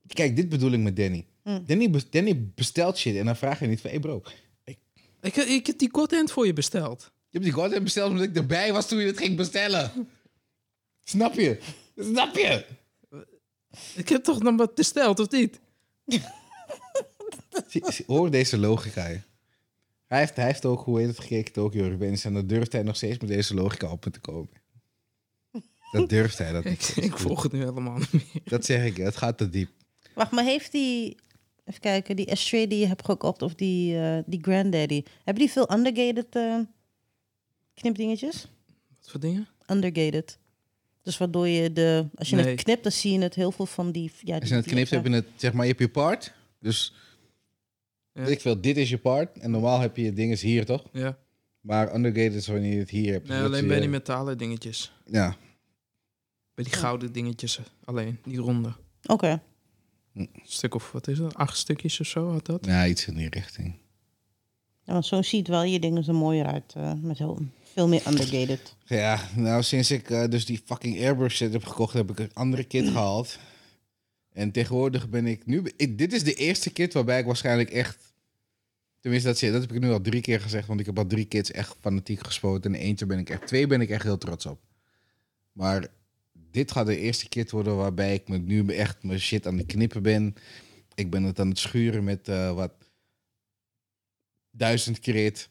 Kijk, dit bedoel ik met Danny. Hm. Danny, bes- Danny bestelt shit en dan vraag je niet van... Hey bro, Ik, ik heb die Godhand voor je besteld. je hebt die God besteld omdat ik erbij was toen je het ging bestellen. Snap je? Snap je? Ik heb toch nog wat besteld, of niet? Hoor deze logica. Hij heeft, hij heeft ook, hoe heet het, gekeken Tokyo Revenge. En dan durft hij nog steeds met deze logica op me te komen. Dat durft hij. Dat, Ik, ik volg het nu helemaal niet meer. dat zeg ik, het gaat te diep. Wacht, maar heeft die... Even kijken, die Astray die je hebt gekocht of die, eh, die Granddaddy. Hebben die veel undergated eh, knipdingetjes? Wat voor dingen? Undergated. Dus waardoor je de... Als je Nee. het knipt, dan zie je het heel veel van die... Ja, Als je het knipt, heb je het, zeg maar, je hebt je part. Dus, Ja. weet ik veel, dit is je part. En normaal heb je je dinges hier, toch? Ja. Maar undergated is wanneer je het hier hebt. Nee, alleen je- bij die metalen dingetjes. Ja, Bij die gouden dingetjes alleen. Die ronde. Oké. Een stuk of, wat is het? Acht stukjes of zo had dat? ja, iets in die richting. Ja, want zo ziet wel je dingen er mooier uit. eh, met heel, veel meer undergated. Ja, nou sinds ik eh, dus die fucking airbrush set heb gekocht, heb ik een andere kit gehaald. En tegenwoordig ben ik nu... Ik, dit is de eerste kit waarbij ik waarschijnlijk echt... Tenminste, dat, dat heb ik nu al drie keer gezegd, want ik heb al drie kits echt fanatiek gespoten. En eentje ben ik echt... Twee ben ik echt heel trots op. Maar dit gaat de eerste kit worden waarbij ik me nu echt mijn shit aan het knippen ben. Ik ben het aan het schuren met eh, wat... 1000 grit,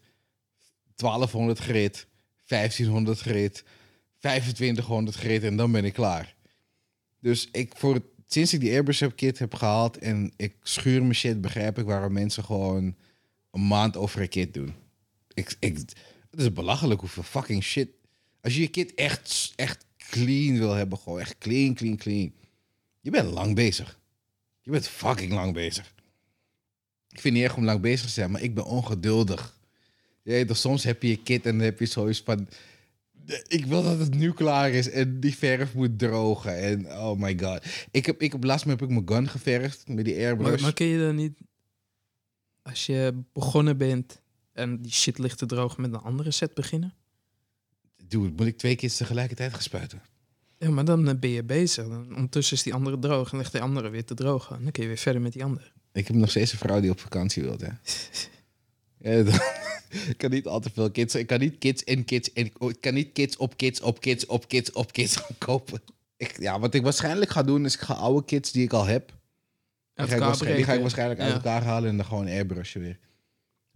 1200 grit, 1500 grit, 2500 grit en dan ben ik klaar. Dus ik voor sinds ik die Airbrush heb kit heb gehaald en ik schuur mijn shit, begrijp ik waarom mensen gewoon een maand over een kit doen. Ik, ik, het is belachelijk hoeveel fucking shit. Als je je kit echt, echt clean wil hebben, gewoon echt clean, clean, clean. Je bent lang bezig. Je bent fucking lang bezig. Ik vind het niet erg om lang bezig te zijn, maar ik ben ongeduldig. Weet toch, soms heb je je kit en dan heb je zoiets van... Ik wil dat het nu klaar is en die verf moet drogen. En oh my god. Ik heb, ik heb laatst heb ik mijn gun geverfd met die airbrush. Maar, maar kun je dan niet... Als je begonnen bent en die shit ligt te drogen met een andere set beginnen? Dude, moet ik twee kits tegelijkertijd gaan spuiten? Ja, maar dan eh, ben je bezig. Dan, ondertussen is die andere droog en ligt die andere weer te drogen. En dan kun je weer verder met die andere. Ik heb nog steeds een vrouw die op vakantie wil, hè. Ja, ik kan niet al te veel kids. Ik kan niet kids en kids en ik kan niet kids op kids op kids op kids op kids kopen. Ik, ja, wat ik waarschijnlijk ga doen is ik ga oude kids die ik al heb, die ga, ik die ga ik waarschijnlijk uit Ja. elkaar halen en dan gewoon airbrushen weer.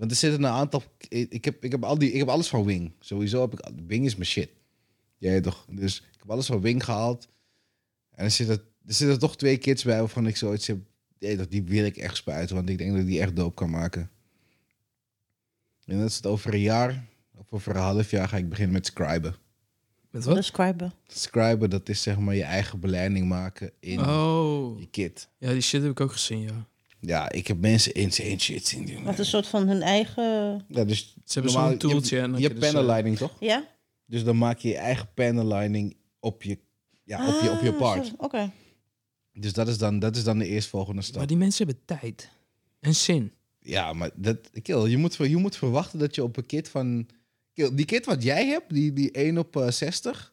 Want er zitten een aantal. Ik ik heb, ik heb, al die, ik heb alles van Wing. Sowieso heb ik. Wing is mijn shit. Jij toch? Dus ik heb alles van Wing gehaald. En er zitten, er zitten toch twee kids bij waarvan ik zoiets heb. Die wil ik echt spuiten, want ik denk dat ik die echt doop kan maken. En dat is het over een jaar, of over een half jaar ga ik beginnen met scriben. Met Wat scriben? Scriben, dat is zeg maar je eigen beleiding maken in Oh. je kit. Ja, die shit heb ik ook gezien, ja. Ja, ik heb mensen insane shit zien doen. Wat een soort van hun eigen... Ja, dus Ze hebben normaal- zo'n toeltje Je, en dan je hebt je dus, panellining, toch? Ja? Dus dan maak je je eigen panellining op je, ja, op je, op je Ah, part. zo, Oké. Dus dat is, dan, dat is dan de eerstvolgende stap. Maar die mensen hebben tijd. En zin. Ja, maar dat, kill, je, moet, je moet verwachten dat je op een kit van... Kill, die kit wat jij hebt, die, die 1 op eh, 60...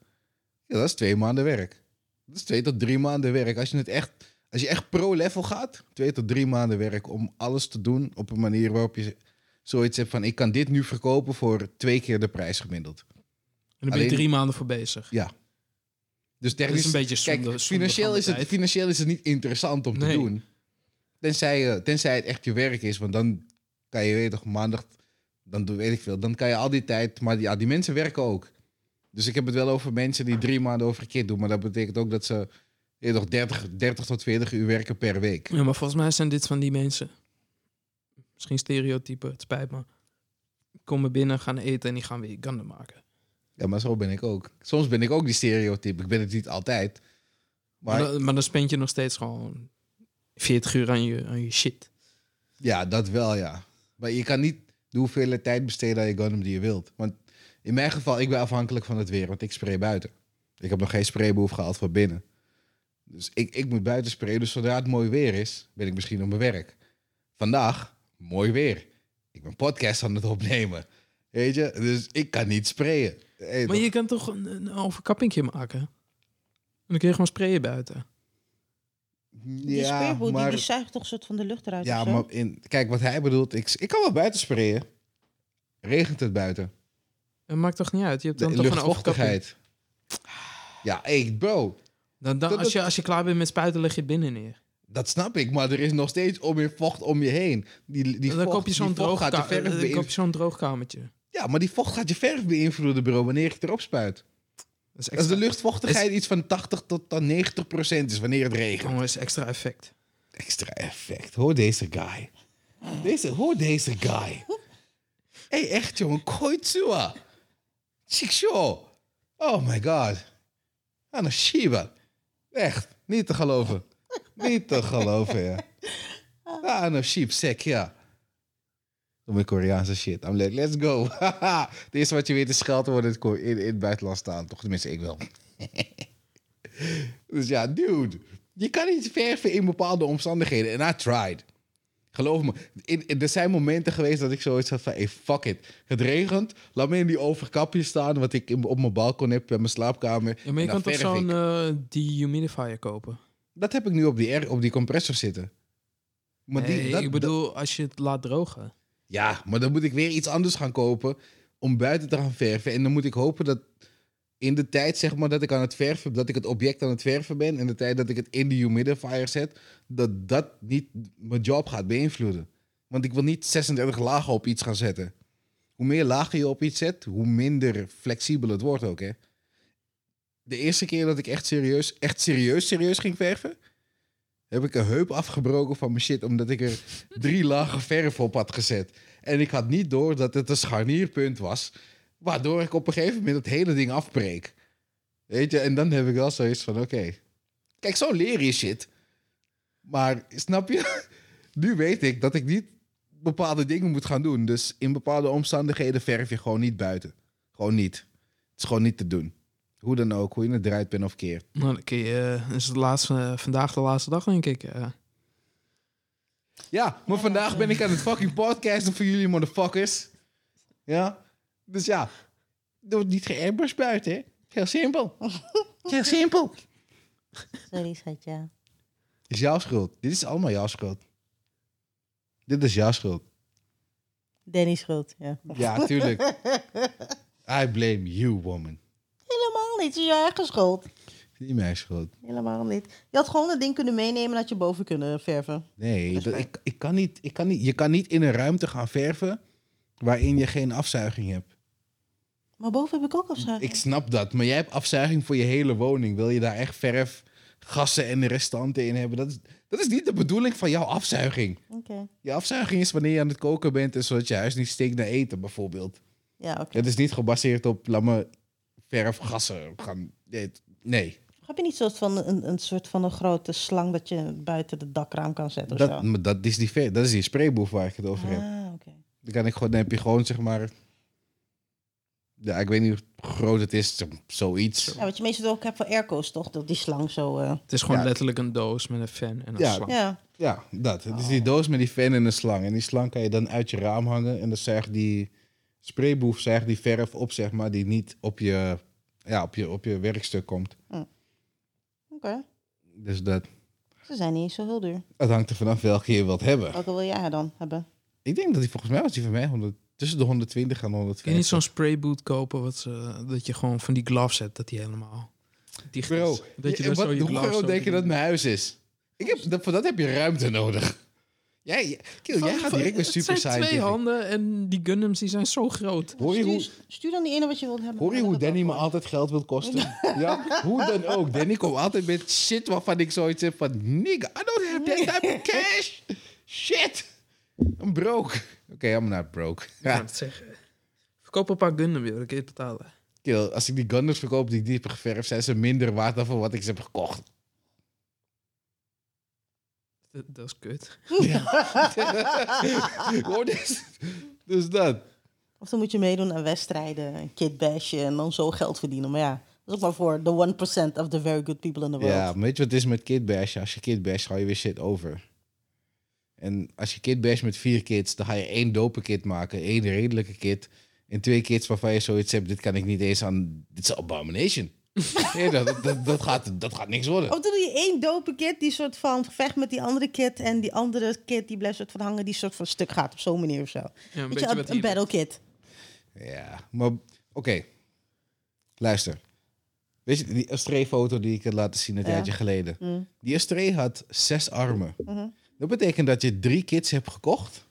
kill, dat is twee maanden werk. Dat is twee tot drie maanden werk. Als je, het echt, als je echt pro-level gaat, twee tot drie maanden werk... om alles te doen op een manier waarop je zoiets hebt van... ik kan dit nu verkopen voor twee keer de prijs gemiddeld. En daar ben je drie maanden voor bezig. Ja. Dus Dat technisch, is een beetje zonde, kijk, financieel, is het, financieel is het niet interessant om te doen. Tenzij, eh, tenzij het echt je werk is, want dan kan je, weet toch, maandag, dan doe weet ik veel, dan kan je al die tijd, maar ja, die mensen werken ook. Dus ik heb het wel over mensen die drie maanden over een keer doen, maar dat betekent ook dat ze, je toch, 30, 30 tot 40 uur werken per week. Ja, maar volgens mij zijn dit van die mensen. Misschien stereotypen, het spijt me. Komen binnen, gaan eten en die gaan weer Gundam maken. Ja, maar zo ben ik ook. Soms ben ik ook die stereotype. Ik ben het niet altijd. Maar, Maar dan, maar dan spend je nog steeds gewoon 40 uur aan je, aan je shit. Ja, dat wel, ja. Maar je kan niet de hoeveelheid tijd besteden aan je Gundam die je wilt. Want in mijn geval, ik ben afhankelijk van het weer, want ik spray buiten. Ik heb nog geen spraybehoef gehad voor binnen. Dus ik, ik moet buiten sprayen. Dus zodra het mooi weer is, ben ik misschien op mijn werk. Vandaag, mooi weer. Ik ben podcast aan het opnemen. Weet je? Dus ik kan niet sprayen. Hey, Maar je kan toch een, een overkappingje maken? En dan kun je gewoon sprayen buiten. Die ja, speerboot, die, maar, die zuigt toch een soort van de lucht eruit ja, maar in, kijk, wat hij bedoelt, ik, ik kan wel buiten sprayen. Regent het buiten? Dat maakt toch niet uit? Je hebt dan De toch een overkapping. Ja, hey, bro, Dan, als, je, als je klaar bent met spuiten, leg je binnen neer. dat snap ik, maar er is nog steeds om je vocht om je heen. Die, die dan vocht, koop je zo'n droog, gaat je verf dan koop beïnvloeden. je zo'n droogkamertje. Ja, maar die vocht gaat je verf beïnvloeden, bro, wanneer je erop spuit. Dat is Als de luchtvochtigheid iets van 80 tot dan 90 procent is wanneer het regent. Jongen, is extra effect. Extra effect. Hoor deze guy. Deze, hoor deze guy. Hé, hey, echt jongen, Koitsua. Chiksho. Oh my god. Ano Shiba. Echt, niet te geloven. niet te geloven, ja. Ano Sheep sek, ja. Mijn Koreaanse shit. I'm like, let's go. het eerste wat je weet is het Ko- in, in het buitenland staan. Toch tenminste, ik wel. dus ja, dude. Je kan niet verven in bepaalde omstandigheden. En I tried. Geloof me, in, in- er zijn momenten geweest dat ik zoiets had van... Hey, fuck it. Het regent. Laat me in die overkapje staan... wat ik in- op mijn balkon heb... bij mijn slaapkamer. Ja, maar je kan toch zo'n eh dehumidifier kopen? Dat heb ik nu op die, air- op die compressor zitten. Maar nee, die, dat, ik bedoel, als je het laat drogen. Ja, maar dan moet ik weer iets anders gaan kopen om buiten te gaan verven. En dan moet ik hopen dat in de tijd, zeg maar, dat ik aan het verven, dat ik het object aan het verven ben, en de tijd dat ik het in de humidifier zet, dat dat niet mijn job gaat beïnvloeden. Want ik wil niet 36 lagen op iets gaan zetten. Hoe meer lagen je op iets zet, hoe minder flexibel het wordt ook, hè. De eerste keer dat ik echt serieus, echt serieus, serieus ging verven, heb ik een heup afgebroken van mijn shit, omdat ik er drie lagen verf op had gezet. En ik had niet door dat het een scharnierpunt was, waardoor ik op een gegeven moment het hele ding afbreek. Weet je, en dan heb ik wel zoiets van, oké. Kijk, zo leer je shit. Maar, snap je? Nu weet ik dat ik niet bepaalde dingen moet gaan doen. Dus in bepaalde omstandigheden verf je gewoon niet buiten. Gewoon niet. Het is gewoon niet te doen. Hoe dan ook, hoe je het draait bent of keert. Nou, je, eh, is het laatste, vandaag de laatste dag, denk ik. eh. Ja, maar vandaag ben ik aan het fucking podcasten voor jullie motherfuckers. Ja, dus ja, doe het niet geairbrush buiten, hè. Heel simpel. Heel simpel. Sorry, schatje. is jouw schuld. Dit is allemaal jouw schuld. Dit is jouw schuld. Danny schuld, ja. Ja, tuurlijk. I blame you, woman. Helemaal niet. Het is je eigen schuld. Niet mijn schuld. Helemaal niet. Je had gewoon het ding kunnen meenemen en had je boven kunnen verven. Nee, dat, ik, ik kan niet, ik kan niet, je kan niet in een ruimte gaan verven waarin je geen afzuiging hebt. Maar boven heb ik ook afzuiging. Ik snap dat, maar jij hebt afzuiging voor je hele woning. Wil je daar echt verf, gassen en restanten in hebben? Dat is, dat is niet de bedoeling van jouw afzuiging. Oké. Je afzuiging is wanneer je aan het koken bent en zodat je huis niet steekt naar eten, bijvoorbeeld. Ja, oké. Het is niet gebaseerd op, laat me verf, gassen gaan. Nee. Heb je niet soort van een, een soort van een grote slang dat je buiten het dakraam kan zetten of Dat, zo? maar dat, is die, dat is die sprayboef waar ik het over heb. Ah, oké. Dan, kan ik gewoon, dan heb je gewoon, zeg maar... Ja, ik weet niet hoe groot het is, zo- zoiets. Ja, wat je meestal ook hebt voor airco's, toch? Dat die slang zo... eh, Het is gewoon Ja. letterlijk een doos met een fan en een Ja. slang. Ja. Ja, dat. Het is die doos met die fan en een slang. En die slang kan je dan uit je raam hangen. En dan zuigt die sprayboef zuigt die verf op, zeg maar, die niet op je, ja, op je, op je werkstuk komt. Oké. Dus dat, Ze zijn niet zo heel duur. het hangt er vanaf welke je wilt hebben. Welke wil jij dan hebben? Ik denk dat die volgens mij was die van mij 100, tussen de 120 en 150. Kun je niet zo'n sprayboot kopen wat ze, dat je gewoon van die gloves hebt, dat die helemaal dicht Bro, is? Dat je dan wat, zo je hoe groot zo denk je dat mijn huis is? Ik heb, dat, voor dat heb je ruimte nodig. Jij, jij- Kill, jij gaat direct met Het super zijn twee handen en die Gundams die zijn zo groot. Hoor je, hoe, Stuur, stuur dan die ene wat je wilt hebben. hoor je hoe het Danny me altijd geld wil kosten? ja, hoe dan ook. Danny komt altijd met shit waarvan ik zoiets heb van... Nigga, I don't have that type of cash. Shit. I'm broke. Oké, I'm not broke. Ik ga Ja. het zeggen. Verkoop een paar Gundam weer, dan kun je het betalen. Kill, als ik die Gundams verkoop die ik die heb geverfd... zijn ze minder waard dan voor wat ik ze heb gekocht. Dat, dat is kut. Hoor dus, dus dat. Of dan moet je meedoen aan wedstrijden, een kitbashen en dan zo geld verdienen. Maar ja, dat is ook maar voor de 1% of the very good people in the world. Ja, maar weet je wat het is met kitbash? Als je kitbash, ga je weer shit over. En als je kitbash met vier kids, dan ga je één dope kit maken, één redelijke kit. En twee kids waarvan je zoiets hebt, dit kan ik niet eens aan... Dit is een abomination. nee, dat, dat, dat, gaat, dat gaat niks worden. Of doe je één dope kid die soort van vecht met die andere kid en die andere kid die blijft soort van hangen die soort van stuk gaat op zo'n manier of zo. Ja, een Weet beetje je, wat een, hier. battle kid. Ja, maar oké. Luister. Weet je, die Astree-foto die ik had laten zien een Ja. tijdje geleden. Mm. Die Astree had zes armen. Mhm. Dat betekent dat je drie kids hebt gekocht.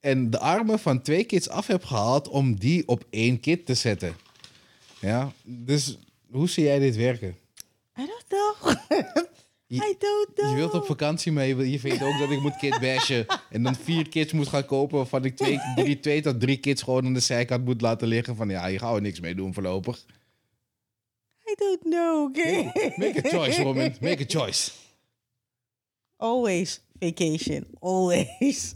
En de armen van twee kids af hebt gehaald om die op één kid te zetten. Ja, dus hoe zie jij dit werken? I don't know. Je- I don't know. Je wilt op vakantie, maar je, wil- je vindt ook dat ik moet kid bashen. En dan vier kids moet gaan kopen, waarvan ik twee, drie, twee tot drie kids gewoon aan de zijkant moet laten liggen. Van ja, hier gaan we niks mee doen voorlopig. I don't know, okay? Make a choice, woman. Make a choice. Always vacation. Always.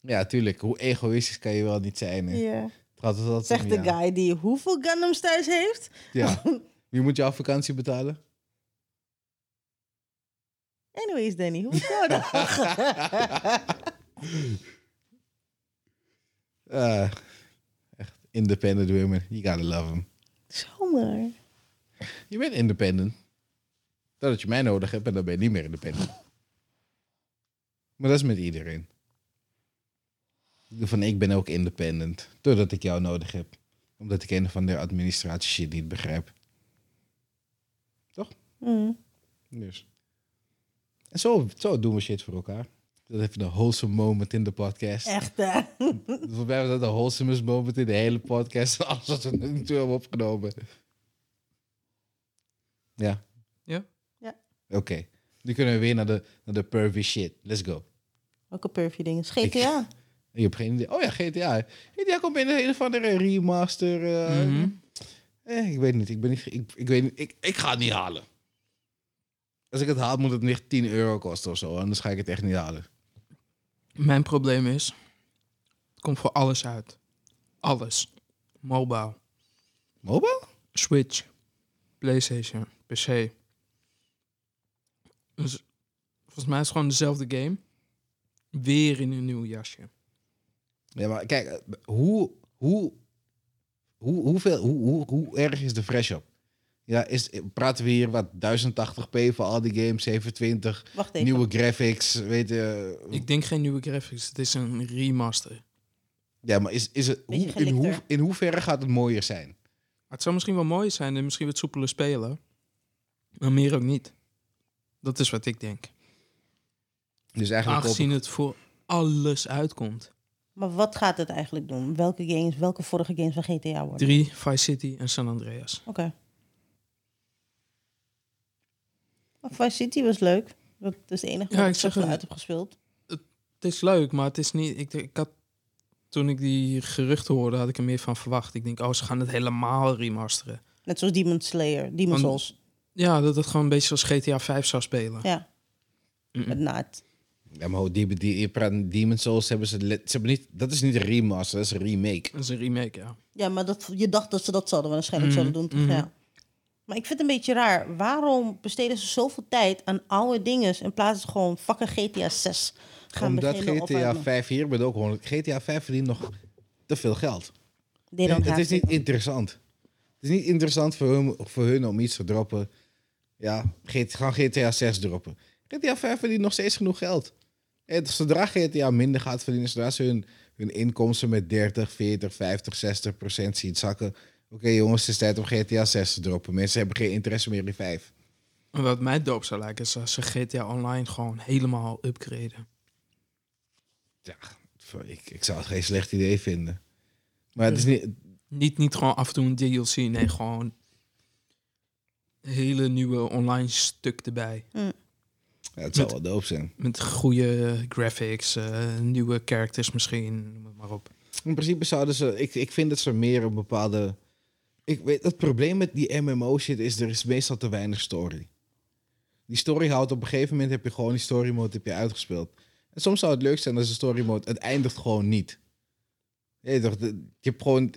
Ja, tuurlijk. Hoe egoïstisch kan je wel niet zijn. Hè? Ja. Gaat Zegt de guy die hoeveel Gundams thuis heeft. Ja. Wie moet jouw vakantie betalen? Anyways, Danny, hoe is jouw dag? Ah, echt independent women. You gotta love them. Zomaar. Je bent independent. Totdat je mij nodig hebt en dan ben je niet meer independent. Maar dat is met iedereen. Van ik ben ook independent. Totdat ik jou nodig heb. Omdat ik een van de administratie shit niet begrijp. Mm. Dus. En zo, zo doen we shit voor elkaar. Dat even een wholesome moment in de podcast. Echt, hè? Voor mij was dat de wholesomest moment in de hele podcast. Alles wat we nu toe hebben opgenomen. Ja? Ja. Ja. Oké. Nu kunnen we weer naar de, naar de pervy shit. Let's go. Welke pervy dingen? GTA. Ik heb geen idee. Oh ja, GTA. GTA komt in een of andere remaster. eh, Mhm. eh, ik weet niet. Ik, ben niet, ik, ik, weet niet ik, ik ga het niet halen. Als ik het haal, moet het niet 10 euro kosten of zo. Anders ga ik het echt niet halen. Mijn probleem is, het komt voor alles uit. Alles. Mobile, Mobile? Switch, PlayStation, PC. Dus volgens mij is het gewoon dezelfde game. Weer in een nieuw jasje. Ja, maar kijk, eh, hoe, hoe, hoe, hoeveel, hoe, hoe, hoe erg is de fresh up? Ja, is, praten we hier wat 1080p voor al die games, 720, Wacht even. nieuwe graphics, weet je. Ik denk geen nieuwe graphics, het is een remaster. Ja, maar is, is het, hoe, in, hoe, in hoeverre gaat het mooier zijn? Het zou misschien wel mooi zijn en misschien wat soepeler spelen. Maar meer ook niet. Dat is wat ik denk. Dus eigenlijk op, Aangezien het voor alles uitkomt. Maar wat gaat het eigenlijk doen? Welke games, welke vorige games van GTA worden? Drie, Vice City en San Andreas. Oké. Vice City was leuk. Dat is de enige Ja, wat ik zeg het. uit heb gespeeld. Het is leuk, maar het is niet... Ik, ik had, toen ik die geruchten hoorde, had ik er meer van verwacht. Ik denk, oh, ze gaan het helemaal remasteren. Net zoals Demon Slayer, Demon Want- Souls. Ja, dat het gewoon een beetje zoals GTA 5 zou spelen. Ja, met naad. Ja, maar hoe die, die, je praat Demon Souls hebben ze, ze hebben niet... Dat is niet een remaster, dat is een remake. Dat is een remake, ja. Ja, maar dat, je dacht dat ze dat zouden waarschijnlijk Mhm, zouden doen. Toch? mhm. Ja. Maar ik vind het een beetje raar. Waarom besteden ze zoveel tijd aan oude dingen in plaats van gewoon fucking GTA 6 gaan Omdat beginnen? GTA aan- 5 hier bent ook gewoon... GTA 5 verdient nog te veel geld. Don't het is niet interessant. Het is niet interessant voor hun, voor hun om iets te droppen. Ja, gaan GTA 6 droppen. GTA 5 verdient nog steeds genoeg geld. En zodra GTA minder gaat verdienen, zodra ze hun, hun inkomsten met 30, 40, 50, 60 procent zien zakken. Oké jongens, het is tijd om GTA 6 te droppen. Mensen hebben geen interesse meer in 5. En wat mij doop zou lijken, is als ze GTA Online gewoon helemaal upgraden. Ja, ik, ik zou het geen slecht idee vinden. Maar het is niet... Niet, niet gewoon af en toe een DLC, nee, gewoon hele nieuwe online stuk erbij. Ja, het zou Met- wel dope zijn. Met goede graphics, eh, nieuwe characters misschien, noem het maar op. In principe zouden ze. Ik, ik vind dat ze meer een bepaalde. Ik weet, het probleem met die MMO-shit is, er is meestal te weinig story. Die story houdt op een gegeven moment heb je gewoon die story mode heb je uitgespeeld. En soms zou het leuk zijn als de story mode, het eindigt gewoon niet. Je, weet toch, de- je hebt gewoon.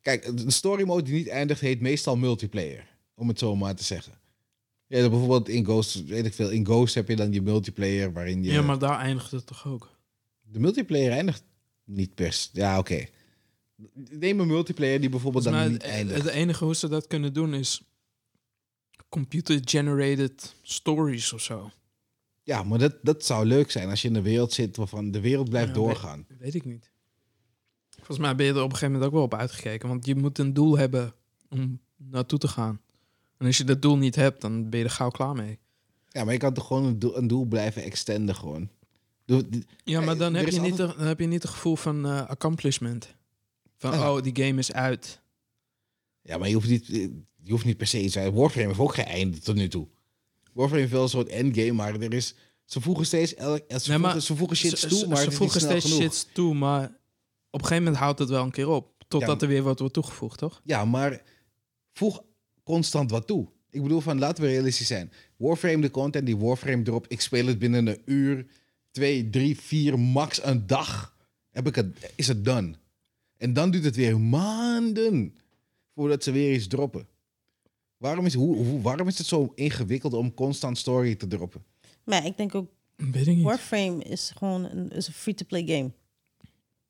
Kijk, een story mode die niet eindigt heet meestal multiplayer. Om het zo maar te zeggen. Ja, bijvoorbeeld in Ghost, weet ik veel, in Ghost heb je dan je multiplayer waarin je... Ja, maar daar eindigt het toch ook? De multiplayer eindigt niet pers. Ja, oké. Neem een multiplayer die bijvoorbeeld dan niet het, eindigt. het enige hoe ze dat kunnen doen is computer-generated stories of zo. Ja, maar dat, dat zou leuk zijn als je in een wereld zit waarvan de wereld blijft doorgaan. Weet ik niet. Volgens mij ben je er op een gegeven moment ook wel op uitgekeken. Want je moet een doel hebben om naartoe te gaan. En als je dat doel niet hebt, dan ben je er gauw klaar mee. Ja, maar je kan toch gewoon een doel, een doel blijven extenden gewoon. Doe- Ja, maar Eh, dan heb, je niet, de- dan heb je niet het gevoel van eh, accomplishment. Van, oh, die game is uit. Ja, maar je hoeft niet, je hoeft niet per se iets uit. Warframe heeft ook geen einde tot nu toe. Warframe heeft wel een soort endgame, maar er is... Ze voegen steeds... Elk, ze, Nee, voegen, maar ze voegen shit toe, maar ze voegen steeds shit toe, maar op een gegeven moment houdt het wel een keer op. Totdat Ja. er weer wat wordt toegevoegd, toch? Ja, maar voeg constant wat toe. Ik bedoel, van laten we realistisch zijn. Warframe, de content die Warframe drop, ik speel het binnen een uur, twee, drie, vier, max een dag. Heb ik het, is het done. En dan duurt het weer maanden voordat ze weer iets droppen. Waarom is, hoe, hoe, waarom is het zo ingewikkeld om constant story te droppen? Maar ik denk ook, Weet ik niet. Warframe is gewoon een, is een free-to-play game.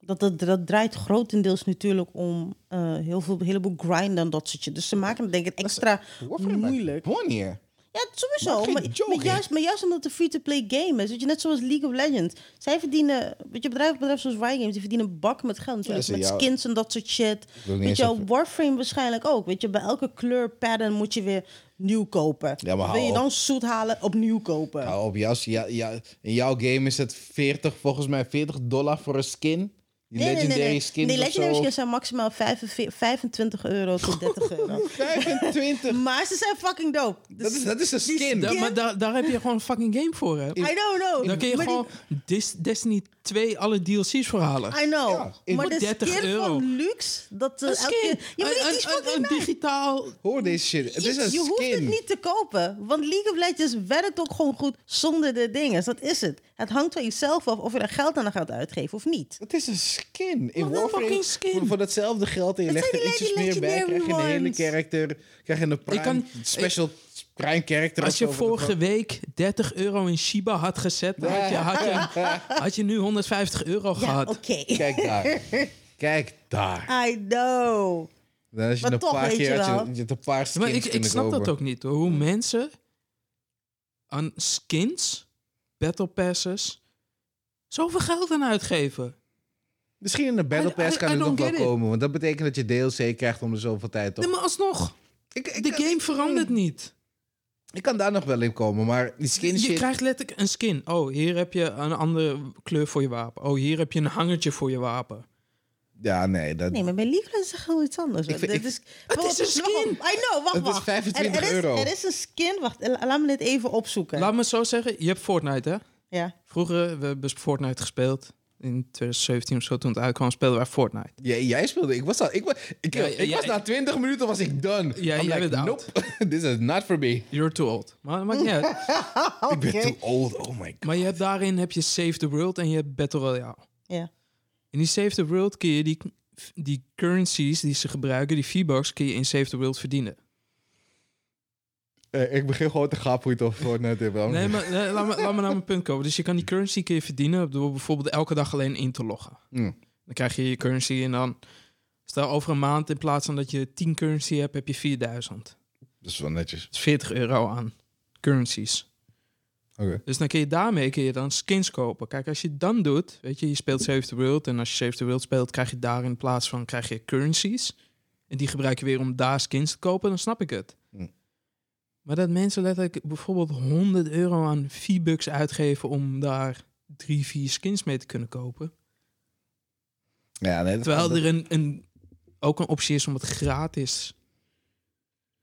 Dat, dat, dat draait grotendeels natuurlijk om eh, heel veel, een heleboel grind en dat soort shit. Dus ze maken het denk ik extra moeilijk. Wanneer? Ja, sowieso. Maar, juist, maar juist omdat het een free-to-play game is. Weet je, net zoals League of Legends. Zij verdienen, weet je, bedrijven, bedrijven zoals Riot Games, die verdienen een bak met geld natuurlijk. met jou- skins en dat soort shit. Weet je, Warframe waarschijnlijk ook. Weet je, bij elke kleur pattern moet je weer nieuw kopen. Ja, maar Wil je hou dan zoet halen, opnieuw kopen. Nou, op jouw, ja, ja, in jouw game is het 40, volgens mij 40 dollar voor een skin. Die legendary skins Nee, of legendary zo. skins zijn maximaal 45 25 euro tot 30 euro. 25. maar ze zijn fucking dope. Dat is, dat is een die skin. Da- maar daar daar heb je gewoon een fucking game voor, hè? I don't know. Dan kun je Maar die- gewoon Dis- Destiny 2 alle DLC's voor halen. I know. Ja, in- maar Voor de 30 skin euro. van luxe, dat uh, Een elke skin. keer... Ja, maar Een- die een- digitaal... Hoor deze shit. Het is je, een je hoeft het skin. niet te kopen, want League of Legends werkt ook gewoon goed zonder de dingen. Dat is het. Het hangt van jezelf af of je er geld aan gaat uitgeven of niet. Het is een skin. In Wat een Warframe, fucking skin. Voor, voor datzelfde geld en je Het legt er ietsjes meer bij, krijg je een hele character. Krijg je een prime, kan- special Als je vorige week 30 euro in Shiba had gezet, dan had je, had je, had je nu 150 euro Ja, gehad. oké. Kijk daar. Kijk daar. I know. Dan als je Maar een toch, paar weet keer je wel. je had een paar skins Maar ik, ik snap kopen. dat ook niet, hoor. Hoe mensen aan skins, battle passes, zoveel geld aan uitgeven. Misschien in de Battle Pass I- kan I het nog wel it. komen. Want dat betekent dat je DLC krijgt om de zoveel tijd. Toch? Nee, maar alsnog. Ik, ik, De game verandert niet. Ik kan daar nog wel in komen, maar die skin Je shit... krijgt letterlijk een skin. Oh, hier heb je een andere kleur voor je wapen. Oh, hier heb je een hangertje voor je wapen. Ja, nee, dat... Nee, maar bij Lieveling is het gewoon iets anders. Ik vind- Dit ik- is, Het is een wacht, skin. I know, wacht, Het is wacht. 25 er, er euro. Is, er is een skin, wacht, la- laat me dit even opzoeken. Laat me zo zeggen. Je hebt Fortnite, hè? ja. Vroeger, we hebben Fortnite gespeeld. In 2017 of zo, toen het uitkwam, speelden wij Fortnite. Jij, jij speelde... Ik was, al, ik, wa- ik, Ja, ik ja, was na 20 minuten was ik done. Ja, I'm jij like, bent oud. nope, this is not for me. You're too old. Maar dat maakt niet uit. Ik ben too old, oh my god. Maar je hebt daarin heb je Save the World en je hebt Battle Royale. Ja. In die Save the World kun je die, die currencies die ze gebruiken, die V-Bucks, kun je in Save the World verdienen. Eh, ik begin gewoon te gapen hoe je het over Fortnite hebt. man. Nee, maar nee, laat, me, laat me naar mijn punt komen. Dus je kan die currency je verdienen door bijvoorbeeld elke dag alleen in te loggen. Hm. Dan krijg je je currency en dan... Stel over een maand in plaats van dat je 10 currency hebt, heb je 4000. Dat is wel netjes. Dat is 40 euro aan currencies. Oké. Dus dan kun je daarmee kun je dan skins kopen. Kijk, als je het dan doet, weet je, je speelt Save the World. En als je Save the World speelt, krijg je daar in plaats van krijg je currencies. En die gebruik je weer om daar skins te kopen, dan snap ik het. Maar dat mensen letterlijk bijvoorbeeld 100 euro aan V-Bucks uitgeven om daar drie, vier skins mee te kunnen kopen. Ja, nee, dat Terwijl er een, een, ook een optie is om het gratis.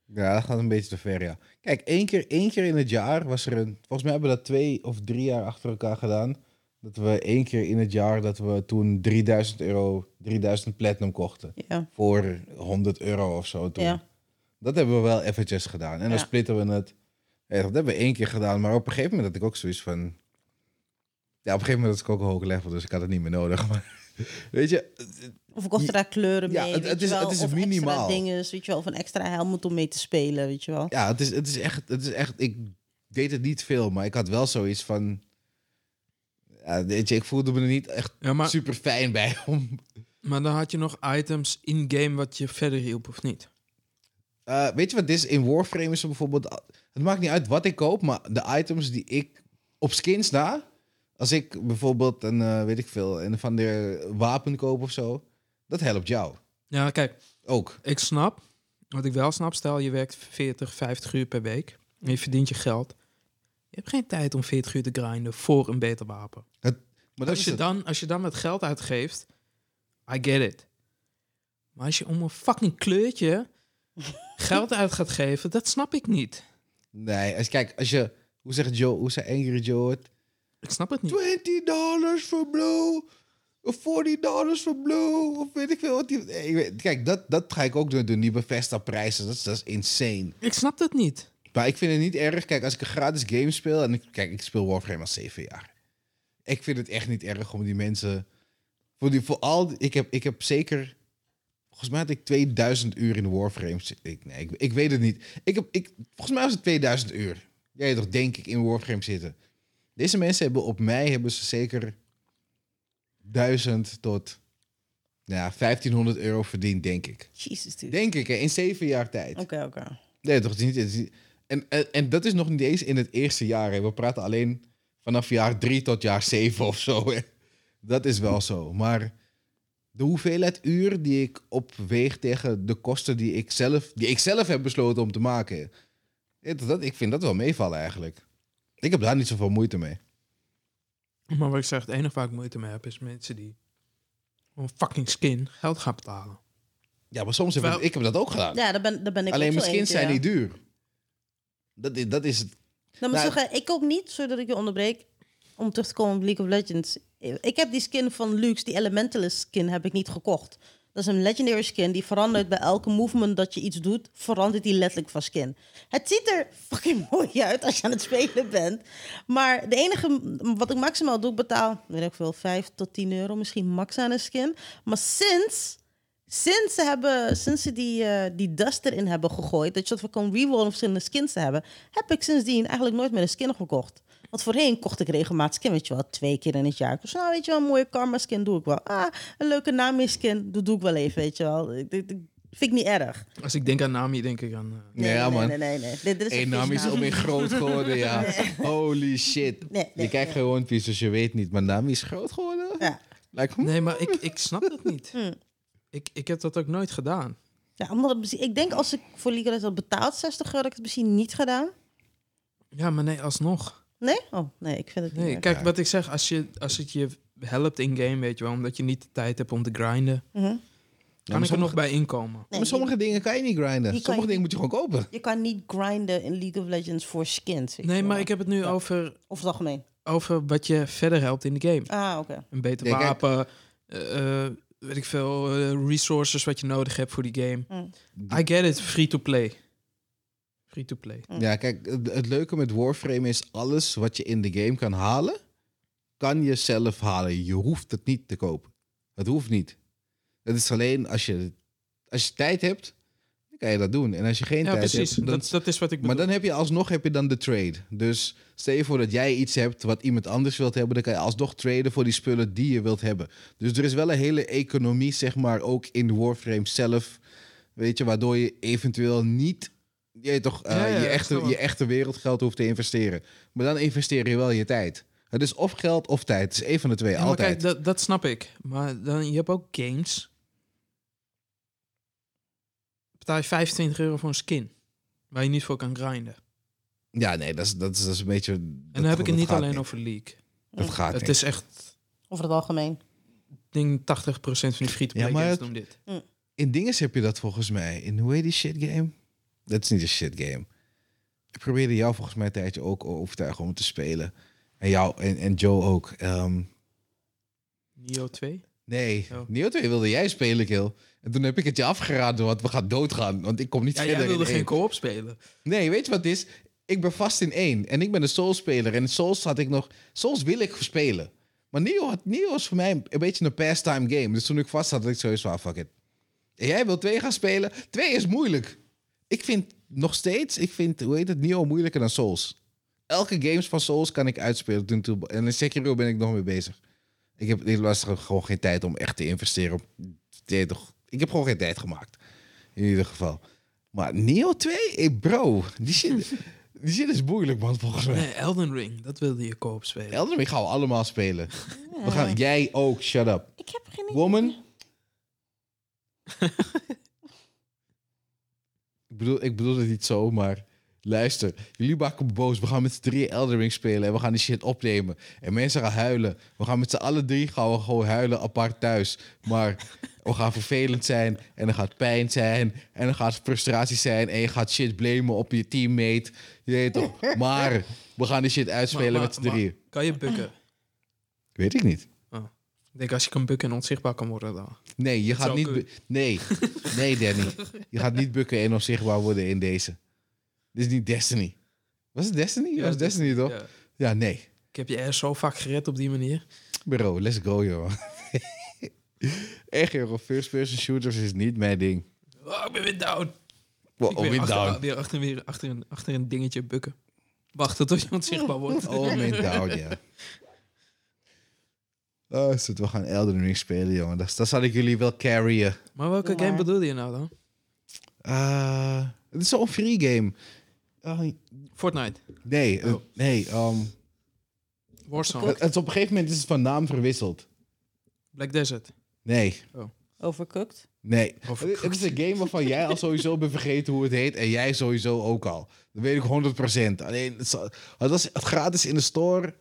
ja, dat gaat een beetje te ver, ja. Kijk, één keer, één keer in het jaar was er een... Volgens mij hebben we dat twee of drie jaar achter elkaar gedaan. Dat we één keer in het jaar, dat we toen 3000 euro, 3000 platinum kochten. Ja. Voor 100 euro of zo toen. Ja. Dat hebben we wel eventjes gedaan. En dan Ja. splitten we het. Ja, dat hebben we één keer gedaan. Maar op een gegeven moment had ik ook zoiets van... Ja, op een gegeven moment had ik ook een hoog level, dus ik had het niet meer nodig. Maar weet je, Of kocht er daar kleuren Ja, mee, het- weet het je is- wel. het is of minimaal. extra dingen, weet je wel. Of een extra helmet om mee te spelen, weet je wel. ja, het is, het is echt... Het is echt ik deed het niet veel, maar ik had wel zoiets van... Ja, weet je, ik voelde me er niet echt Ja, maar, super fijn bij om... maar dan had je nog items in-game wat je verder hielp, of niet? Eh, weet je wat dit is? In Warframe is er bijvoorbeeld... Het maakt niet uit wat ik koop, maar de items die ik op skins na... Als ik bijvoorbeeld een, eh, weet ik veel, een van de wapen koop of zo... Dat helpt jou. Ja, kijk, Ook. ik snap. Wat ik wel snap, stel je werkt 40, 50 uur per week. En je verdient je geld. Je hebt geen tijd om 40 uur te grinden voor een beter wapen. Maar dat Als je, het. dan, als je dan met geld uitgeeft, I get it. Maar als je om een fucking kleurtje geld uit gaat geven, dat snap ik niet. Nee, als, kijk, als je... Hoe zegt Joe, hoe zei Angry Joe het? Ik snap het niet. 20 dollars voor blue. Of 40 dollars voor blue. Of weet ik veel wat die... Nee, ik weet- Kijk, dat, dat ga ik ook doen. doen die Bethesda prijzen. Dat is, dat is insane. Ik snap dat niet. Maar ik vind het niet erg. Kijk, als ik een gratis game speel... En ik, kijk, ik speel Warframe al zeven jaar. Ik vind het echt niet erg om die mensen... Voor, die, voor al... die- Ik heb, ik heb zeker... Volgens mij had ik 2000 uur in Warframe. Ik, nee, ik, ik weet het niet. Ik heb, ik, volgens mij was het 2000 uur. Jij toch, denk ik, in Warframe zitten. Deze mensen hebben op mij hebben ze zeker 1000 tot ja, 1500 euro verdiend, denk ik. Jesus, dude. Denk ik, hè, in zeven jaar tijd. Oké, oké. Nee, toch het is niet. het is niet- en, en, en dat is nog niet eens in het eerste jaar. Hè. We praten alleen vanaf jaar drie tot jaar zeven of zo. Hè. Dat is wel zo. Maar de hoeveelheid uur die ik opweeg tegen de kosten die ik zelf, die ik zelf heb besloten om te maken. Dat, dat- ik vind dat wel meevallen eigenlijk. Ik heb daar niet zoveel moeite mee. Maar wat ik zeg, het enige waar ik moeite mee heb, is mensen die om een fucking skin geld gaan betalen. Ja, maar soms heb ik, ik heb dat ook gedaan. Ja, daar ben, daar ben ik Alleen misschien eentje, zijn ja. die duur. Dat is, dat is het. Nou, maar Nou, zeggen, ik ook niet, zodat ik je onderbreek, om terug te komen op League of Legends. Ik heb die skin van Lux, die Elementalist skin, heb ik niet gekocht. Dat is een legendary skin die verandert bij elke movement dat je iets doet, verandert die letterlijk van skin. Het ziet er fucking mooi uit als je aan het spelen bent. Maar de enige wat ik maximaal doe, ik betaal, weet ik veel, 5 tot 10 euro misschien max aan een skin. Maar sinds, sinds ze, hebben, sinds ze die, eh, die dust erin hebben gegooid, dat je dat we kan rerollen om verschillende skins te hebben, heb ik sindsdien eigenlijk nooit meer een skin gekocht. Want voorheen kocht ik regelmatig skin, weet je wel, twee keer in het jaar. Dus nou, weet je wel, een mooie karma skin doe ik wel. Ah, een leuke Nami skin, dat doe ik wel even, weet je wel. Ik- ik- ik- Vind ik niet erg. Als ik denk aan Nami, denk ik aan... eh, Nee, ja, man. Nee, nee, nee. Dit, dit is een naam is visnaam. om in groot geworden, ja. Holy shit. Nee, nee, je kijkt nee. gewoon Piece, dus je weet niet. Maar naam is groot geworden? Ja. Lijkt me. Nee, maar ik, ik snap dat niet. Hm. Ik, ik heb dat ook nooit gedaan. Ja, omdat ik denk als ik voor Legends had betaald 60 euro, had ik het misschien niet gedaan. Ja, maar nee, alsnog. Nee? Oh, nee, ik vind het niet Nee, kijk, Ja. wat ik zeg, als, je, als het je helpt in-game, weet je wel, omdat je niet de tijd hebt om te grinden, Mhm. Ja, kan maar ik er nog bij inkomen. Nee, maar sommige dingen kan je niet grinden. Sommige je- dingen moet je gewoon kopen. Je kan niet grinden in League of Legends voor skins. Nee, maar wel. ik heb het nu Ja. over, Of het algemeen. over wat je verder helpt in de game. Ah, oké. Een beter Ja, wapen, eh, eh, weet ik veel, eh, resources wat je nodig hebt voor die game. Mm. I get it, free to play. Free to play. Ja, kijk, het, het leuke met Warframe is alles wat je in de game kan halen, kan je zelf halen. Je hoeft het niet te kopen. Het hoeft niet. Het is alleen als je, als je tijd hebt, dan kan je dat doen. En als je geen Ja, tijd precies. hebt, dan, dat, dat is wat ik bedoel. maar dan heb je alsnog heb je dan de trade. Dus stel je voor dat jij iets hebt wat iemand anders wilt hebben, dan kan je alsnog traden voor die spullen die je wilt hebben. Dus er is wel een hele economie, zeg maar, ook in Warframe zelf. Weet je, waardoor je eventueel niet je, toch, eh, Ja, ja, je, echte, je echte wereldgeld hoeft te investeren. Maar dan investeer je wel je tijd. Het is of geld of tijd. Het is één van de twee, Ja, maar altijd. kijk, dat, dat snap ik. Maar dan, je hebt ook games. Betaal je 25 euro voor een skin. Waar je niet voor kan grinden. Ja, nee, dat is, dat is, dat is een beetje... En dan heb ik het niet alleen over League. Dat gaat Het niet. is echt... Over het algemeen. Ik denk 80% van die free-to-play Ja, games doen dit. In dinges heb je dat volgens mij. In hoe heet die shit game? Dat is niet een shit game. Ik probeerde jou volgens mij een tijdje ook overtuigen om te spelen. En jou en, en Joe ook. Ehm, Nio 2? nee, Oh. Neo 2 wilde jij spelen, Kill. En toen heb ik het je afgeraden, want we gaan doodgaan. Want ik kom niet Ja, verder jij wilde geen co-op spelen. Nee, weet je wat het is? Ik ben vast in één. En ik ben een Souls-speler. En in Souls had ik nog... Souls wil ik spelen. Maar Neo, had, voor mij een beetje een pastime game. Dus toen ik vast had, had ik sowieso van, fuck it. En jij wil twee gaan spelen? Twee is moeilijk. Ik vind nog steeds, ik vind, hoe heet het, Neo moeilijker dan Souls. Elke games van Souls kan ik uitspelen. Toen, en in Sekiro ben ik nog mee bezig. Ik heb ik was er gewoon geen tijd om echt te investeren. Ik heb gewoon geen tijd gemaakt. In ieder geval. Maar Neo 2? Hey bro, die shit, die shit is moeilijk man, volgens mij. Nee, Elden Ring. Dat wilde je co-op spelen. Elden Ring gaan we allemaal spelen. We gaan, jij ook, shut up. Ik heb geen idee. Woman. ik, bedoel, ik bedoel het niet zo, maar luister. Jullie maken me boos. We gaan met z'n drieën Elden Ring spelen en we gaan die shit opnemen. En mensen gaan huilen. We gaan met z'n allen drie gaan we gewoon huilen apart thuis. Maar we gaan vervelend zijn en er gaat pijn zijn en er gaat frustratie zijn en je gaat shit blamen op je teammate. Je weet toch? Maar we gaan die shit uitspelen Maar- met z'n maar-. Kan je bukken? Weet ik niet. Ik denk als je kan bukken en onzichtbaar kan worden dan. Nee, je gaat niet. bu- Nee, nee, Danny. Je gaat niet bukken en onzichtbaar worden in deze. Dit is niet Destiny. Was het Destiny? Ja, was Destiny toch? Ja. Ja. nee. Ik heb je er zo vaak gered op die manier. Bro, let's go, joh. Echt, joh. First person shooters is niet mijn ding. Oh, ik ben weer down. Wow, ik weer achter, down. Weer achter, weer achter, een, achter een dingetje bukken. Wachten tot je onzichtbaar wordt. Oh, mijn down, ja. Oh, shit, we gaan Elden Ring spelen, jongen. Dat, dat zal ik jullie wel carryen. Maar welke game bedoelde je nou dan? Ah, het is zo'n free game. Ah, Fortnite. nee, eh, Oh. nee. um, Warzone. het, het is op een gegeven moment is het van naam verwisseld. Black Desert. Nee, Overcooked. Nee, Of- het is een game waarvan jij al sowieso bent vergeten hoe het heet en jij sowieso ook al. Dat weet ik 100%. Alleen, het, zal- het was het gratis in de store.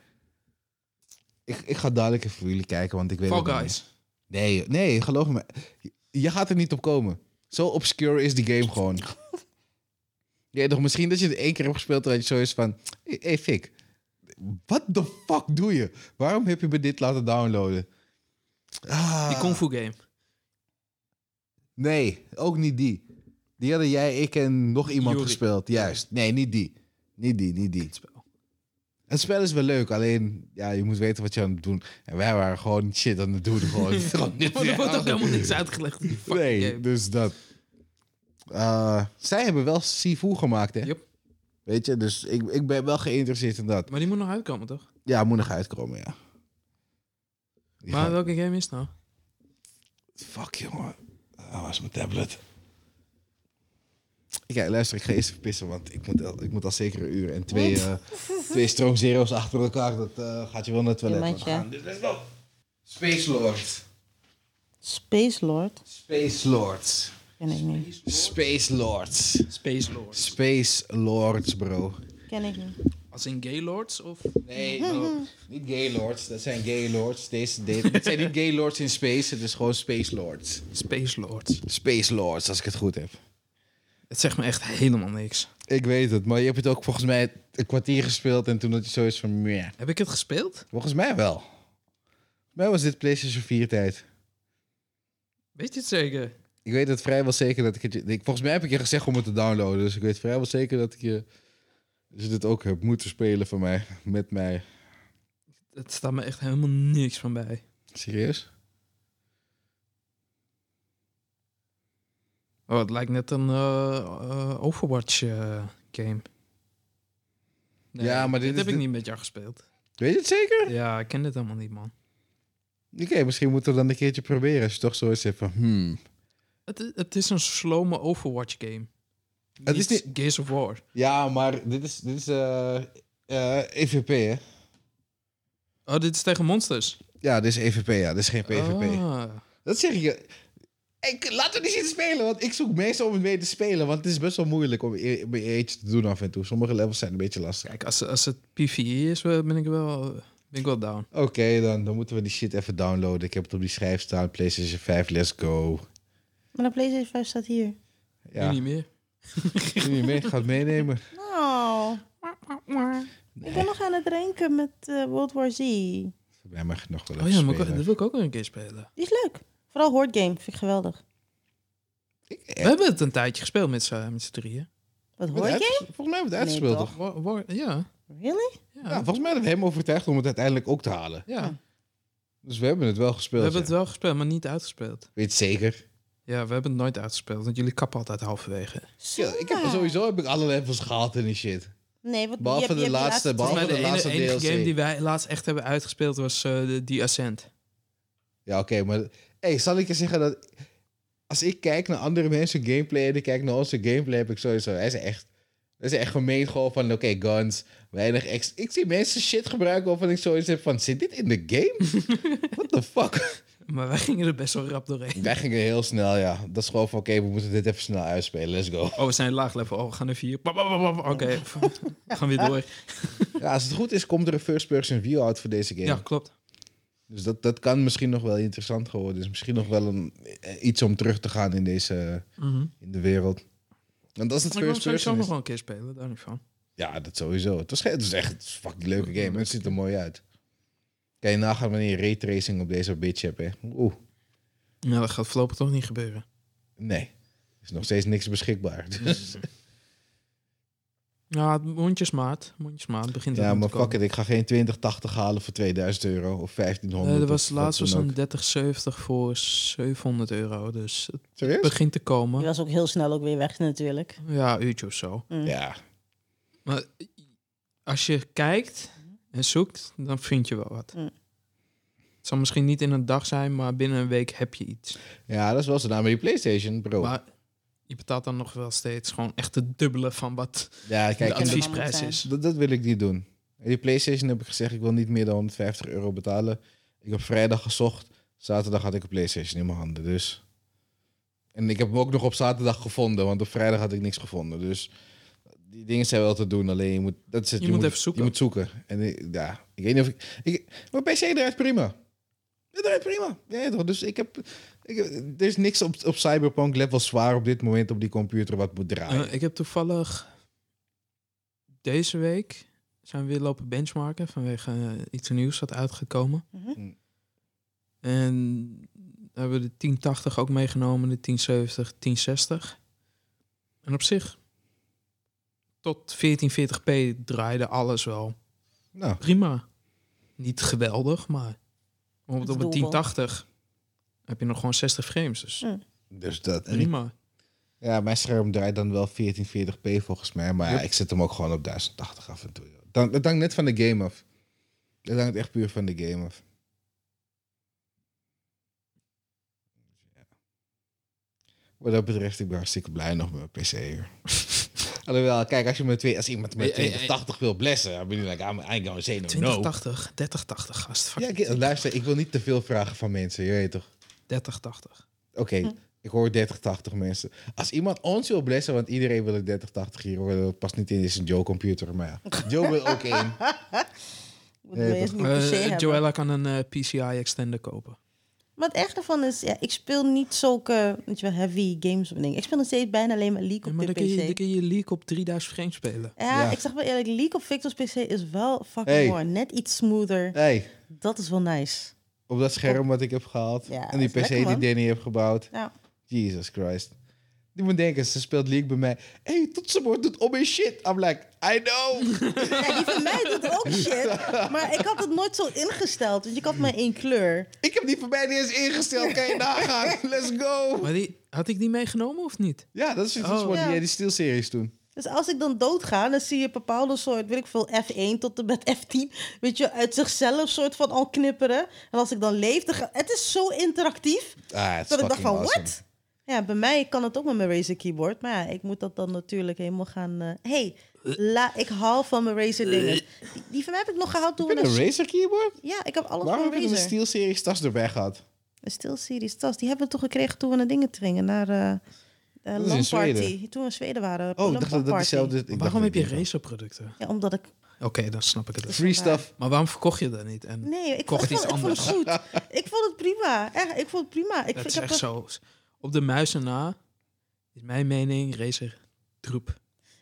Ik, ik ga dadelijk even voor jullie kijken, want ik weet Fall het niet Guys. Nee, nee, geloof me. Je, gaat er niet op komen. Zo obscure is die game gewoon. Ja, toch misschien dat je het één keer hebt gespeeld en dat je zo is van... Hé, hey, Fik. What the fuck doe je? Waarom heb je me dit laten downloaden? Ah. Die Kung Fu game. Nee, ook niet die. Die hadden jij, ik en nog iemand Yuri. gespeeld. Juist. Nee, niet die. Niet die, niet die. Het spel. Is wel leuk, alleen ja, je moet weten wat je aan het doen. En wij waren gewoon shit aan het doen. Gewoon, gewoon niet- Maar er wordt ook helemaal niks uitgelegd. Nee, game. dus dat. Eh, zij hebben wel Sifu gemaakt, hè? Yep. Weet je, dus ik, ik ben wel geïnteresseerd in dat. Maar die moet nog uitkomen, toch? Ja, moet nog uitkomen, ja. Die Maar gaan- welke game is het nou? Fuck, jongen. Ah, waar is mijn tablet? Kijk, luister, ik ga eerst even pissen, want ik moet al, ik moet al zeker een uur en twee, eh twee Strong Zero's achter elkaar. Dat eh, gaat je wel naar het toilet gaan. Dus let's go. Space Lord. Space Lord. Space Lords. Ken ik niet. Space Lords. Space Lords. Space Lords, bro. Ken ik niet. Als in gay lords? Of? Nee, no, niet gay lords. Dat zijn gay lords. Deze, deze, dit zijn niet gay lords in space. Het is gewoon space lords. Space Lords. Space lords, als ik het goed heb. Het zegt me echt helemaal niks. Ik weet het, maar je hebt het ook volgens mij een kwartier gespeeld en toen had je zoiets van, meh. Heb ik het gespeeld? Volgens mij wel. Volgens mij was dit PlayStation 4 tijd. Weet je het zeker? Ik weet het vrijwel zeker dat ik het... Ik, volgens mij heb ik je gezegd om het te downloaden. Dus ik weet vrijwel zeker dat ik je... Dus dit ook hebt moeten spelen van mij. Met mij. Het staat me echt helemaal niks van bij. Serieus? Oh, het lijkt net een eh, eh, Overwatch eh. Nee, Ja, maar dit is heb ik niet met jou gespeeld. Weet je het zeker? Ja, ik ken dit helemaal niet, man. Oké, misschien moeten we dan een keertje proberen. Als je toch zoiets hebt van... Hmm. Het, i- het is een slome Overwatch game. Het is niet- Gears of War. Ja, maar dit is, dit is EVP, hè? Oh, dit is tegen monsters. Ja, dit is EVP, ja. Dit is geen PvP. Ah. Dat zeg je. Ik, laten we niet spelen, want ik zoek meestal om het mee te spelen. Want het is best wel moeilijk om e- om eentje te doen af en toe. Sommige levels zijn een beetje lastig. Kijk, als, als het PvE is, eh, ben ik wel, ben ik wel down. Oké, dan, dan moeten we die shit even downloaden. Ik heb het op die schijf staan. PlayStation 5, let's go. Maar de PlayStation 5 staat hier. Ja, Nu niet meer. doe je mee? Ik ga het meenemen. Oh. Ik ben nog aan het drinken met eh, World War Z. Bij mij nog wel Oh ja, maar dat wil ik ook nog een keer spelen. is leuk. Vooral Horde Game. Vind ik geweldig. We hebben het een tijdje gespeeld met z'n met z'n drieën. Wat Horde Game? Volgens mij hebben we het uitgespeeld, toch? war- ja, Really? ja. Ja, volgens mij hebben we hem overtuigd om het uiteindelijk ook te halen. ja. Dus we hebben het wel We gespeeld. hebben ja. het wel gespeeld, maar niet uitgespeeld. Weet je zeker? Ja, we hebben het nooit uitgespeeld, want jullie kappen altijd halverwege. Ja, ik heb sowieso heb ik alle levels gehaald en die shit. Nee, wat Behalve je hebt- je de laatste, behalve Volgens mij de, laatste enige DLC. game die wij laatst echt hebben uitgespeeld was eh de, die Ascent. Ja, oké, maar... Hey, zal ik je zeggen dat... Als ik kijk naar andere mensen gameplay en ik kijk naar onze gameplay, heb ik sowieso... Hij is echt... Dat is echt gemeen gewoon van, oké, guns, weinig ex... Ik zie mensen shit gebruiken waarvan ik zoiets heb van, zit dit in de game? What the fuck? Maar wij gingen er best wel rap doorheen. Wij gingen heel snel, ja. Dat is gewoon van, oké, we moeten dit even snel uitspelen, let's go. Oh, we zijn laag level. Oh, we gaan vier. Bap, bap. Oké, we gaan weer door. Ja, als het goed is, komt er een first-person view uit voor deze game. Ja, klopt. Dus dat, dat kan misschien nog wel interessant geworden. Dus misschien nog wel een, eh, iets om terug te gaan in deze Mhm. in de wereld. Want het Ik wil hem first sowieso person nog is... wel een keer spelen, daar niet van. Ja, dat sowieso. Het, was, het is echt het is een fucking leuke game. Het ziet er mooi uit. Kan je nagaan wanneer je raytracing op deze bitch hebt, hè? Oeh, Ja, dat gaat voorlopig toch niet gebeuren. nee. Er is nog steeds niks beschikbaar. Dus, Ja, mondjesmaat. Mondjesmaat het begint ja, maar te fuck it. Ik ga geen 2080 halen voor 2000 euro of 1500. Nee, er was laatst was een ook. 3070 voor 700 euro. Dus het Serieus? begint te Die komen. was ook heel snel ook weer weg natuurlijk. Ja, een uurtje of zo. Mm. Ja. Maar als je kijkt en zoekt, dan vind je wel wat. Mm. Het zal misschien niet in een dag zijn, maar binnen een week heb je iets. ja, dat is wel zo. Nou, maar die PlayStation, bro. Maar je betaalt dan nog wel steeds gewoon echt het dubbele van wat ja, de kijk, adviesprijs zijn. is. Dat, dat wil ik niet doen. En Die PlayStation heb ik gezegd, ik wil niet meer dan 150 euro betalen. Ik heb vrijdag gezocht. Zaterdag had ik een PlayStation in mijn handen. Dus. En ik heb hem ook nog op zaterdag gevonden, want op vrijdag had ik niks gevonden. Dus die dingen zijn wel te doen. Alleen je moet, dat is het, Je moet even zoeken. Je moet zoeken. En ik- ja, ik weet niet of ik. ik mijn PC draait prima. Het draait prima. Ja, toch? Dus ik heb. Ik, er is niks op, op Cyberpunk level zwaar op dit moment op die computer wat moet draaien. Eh, ik heb toevallig deze week zijn we weer lopen benchmarken vanwege eh, iets nieuws dat uitgekomen. Mhm. En hebben we de 1080 ook meegenomen, de 1070, 1060. En op zich, tot 1440p draaide alles wel nou, prima. Niet geweldig, maar bijvoorbeeld op een is doable. 1080 heb je nog gewoon 60 frames. Dus Hm. dus dat. prima. Ja, mijn scherm draait dan wel 1440p volgens mij. Maar ja, ik zet hem ook gewoon op 1080 af en toe. Dan, het hangt net van de game af. Het hangt echt puur van de game af. Ja. Wat dat betreft, ik ben hartstikke blij nog met mijn PC hier. Alhoewel, kijk, als, je met twee, als iemand met Hey, hey, 2080 wil blessen, dan ben je like, I'm, I ain't gonna say no. no. 2080, 3080 gast. Ja, ik- luister, ik wil niet te veel vragen van mensen, je weet toch? 3080. Oké, Hm. ik hoor 3080 mensen. Als iemand ons wil blessen, want iedereen wil een 3080 hier horen, dat past niet in, is een Joe computer, maar ja. Joe wil ook één. Moet Nee, Eh. Joella kan een eh, PCI extender kopen. Maar het ergste van is, ja, ik speel niet zulke weet je wel, heavy games of dingen. Ik speel nog steeds bijna alleen maar League Ja, op maar de kun, je, dan PC. kun je League op 3000 frames spelen. Ja, Ja. ik zeg wel eerlijk, League op Victor's PC is wel fucking Hey. mooi. Net iets smoother. Hey, Dat is wel nice. Op dat scherm wat ik heb gehaald Ja, en die PC lekker, die Danny heeft gebouwd. Ja. Jesus Christ. Die moet denken, ze speelt League bij mij. Hé, hey, toetsenbord doet om mijn shit. I'm like, I know. ja, die van mij doet ook shit. Maar ik had het nooit zo ingesteld. Want je had maar één kleur. ik heb die voor mij niet eens ingesteld. Kan je nagaan? Let's go. Maar die, had ik die meegenomen of niet? Ja, dat is het Oh. die jij die Steel-series toen. Dus als ik dan doodga, dan zie je bepaalde soort, weet ik veel, F1 tot en met F10, weet je, uit zichzelf soort van al knipperen. En als ik dan leef, dan ga... het is zo interactief, Ah, dat ik dacht van, awesome. what? Ja, bij mij kan het ook met mijn Razer keyboard, maar ja, ik moet dat dan natuurlijk helemaal gaan... eh hey, la, ik hou van mijn Razer dingen. Die, die van mij heb ik nog gehaald toen Heb je een naar... Razer keyboard? Ja, ik heb alles Waarom van heb je een Razer. Steel-series tas erbij gehad? Een SteelSeries tas, die hebben we toch gekregen toen we naar dingen gingen, naar eh uh, is in LAN party. Toen we in Zweden waren. Oh, dacht dat dat party. dezelfde... ik dacht Waarom dat heb je ik- Razer producten? Ja, omdat ik... Oké, dan snap ik het. Free stuff. Maar waarom verkocht je dat niet? En Nee, ik, Kocht vond, iets ik vond het anders. goed. Ik vond het prima. Echt, ik vond het prima. Ik, dat is echt zo. Op de muizen na is mijn mening Razer troep.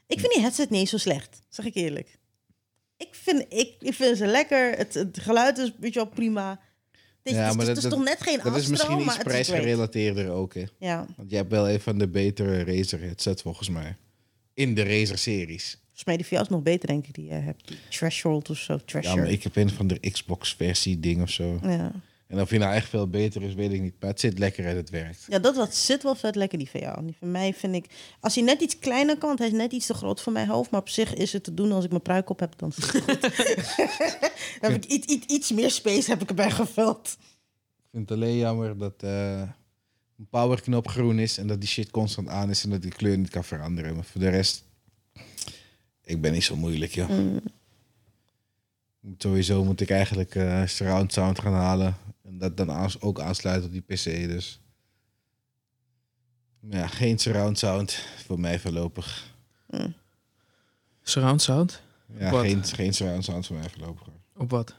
Ik vind die headset niet zo slecht, zeg ik eerlijk. Ik vind, ik, ik vind ze lekker. Het, het geluid is weet je wel, prima. Is, Ja, is- maar het dat- is toch net geen Dat is misschien iets prijsgerelateerder ook, hè. Ja, Want jij hebt wel een van de betere Razer headset volgens mij. In de Razer-series. volgens mij die is nog beter, denk ik, die je hebt. Die Threshold of zo, Ja, maar ik heb een van de Xbox-versie ding of zo. ja. En of die nou echt veel beter is, weet ik niet. Maar het zit lekker en het werkt. ja, dat wat zit wel vet lekker, die van jou. Die van mij vind ik... Als hij net iets kleiner kan, want hij is net iets te groot voor mijn hoofd. Maar op zich is het te doen als ik mijn pruik op heb, dan zit het goed. dan heb ik iets, iets, iets meer space heb ik erbij gevuld. Ik vind het alleen jammer dat eh, een powerknop groen is en dat die shit constant aan is en dat die kleur niet kan veranderen. Maar voor de rest, ik ben niet zo moeilijk, joh. Mm. Moet Sowieso moet ik eigenlijk eh, surround sound gaan halen en dat dan aans- ook aansluiten op die PC. Dus ja, geen surround sound voor mij voorlopig. Mm. Surround sound? Ja, geen, geen surround sound voor mij voorlopig. Op wat?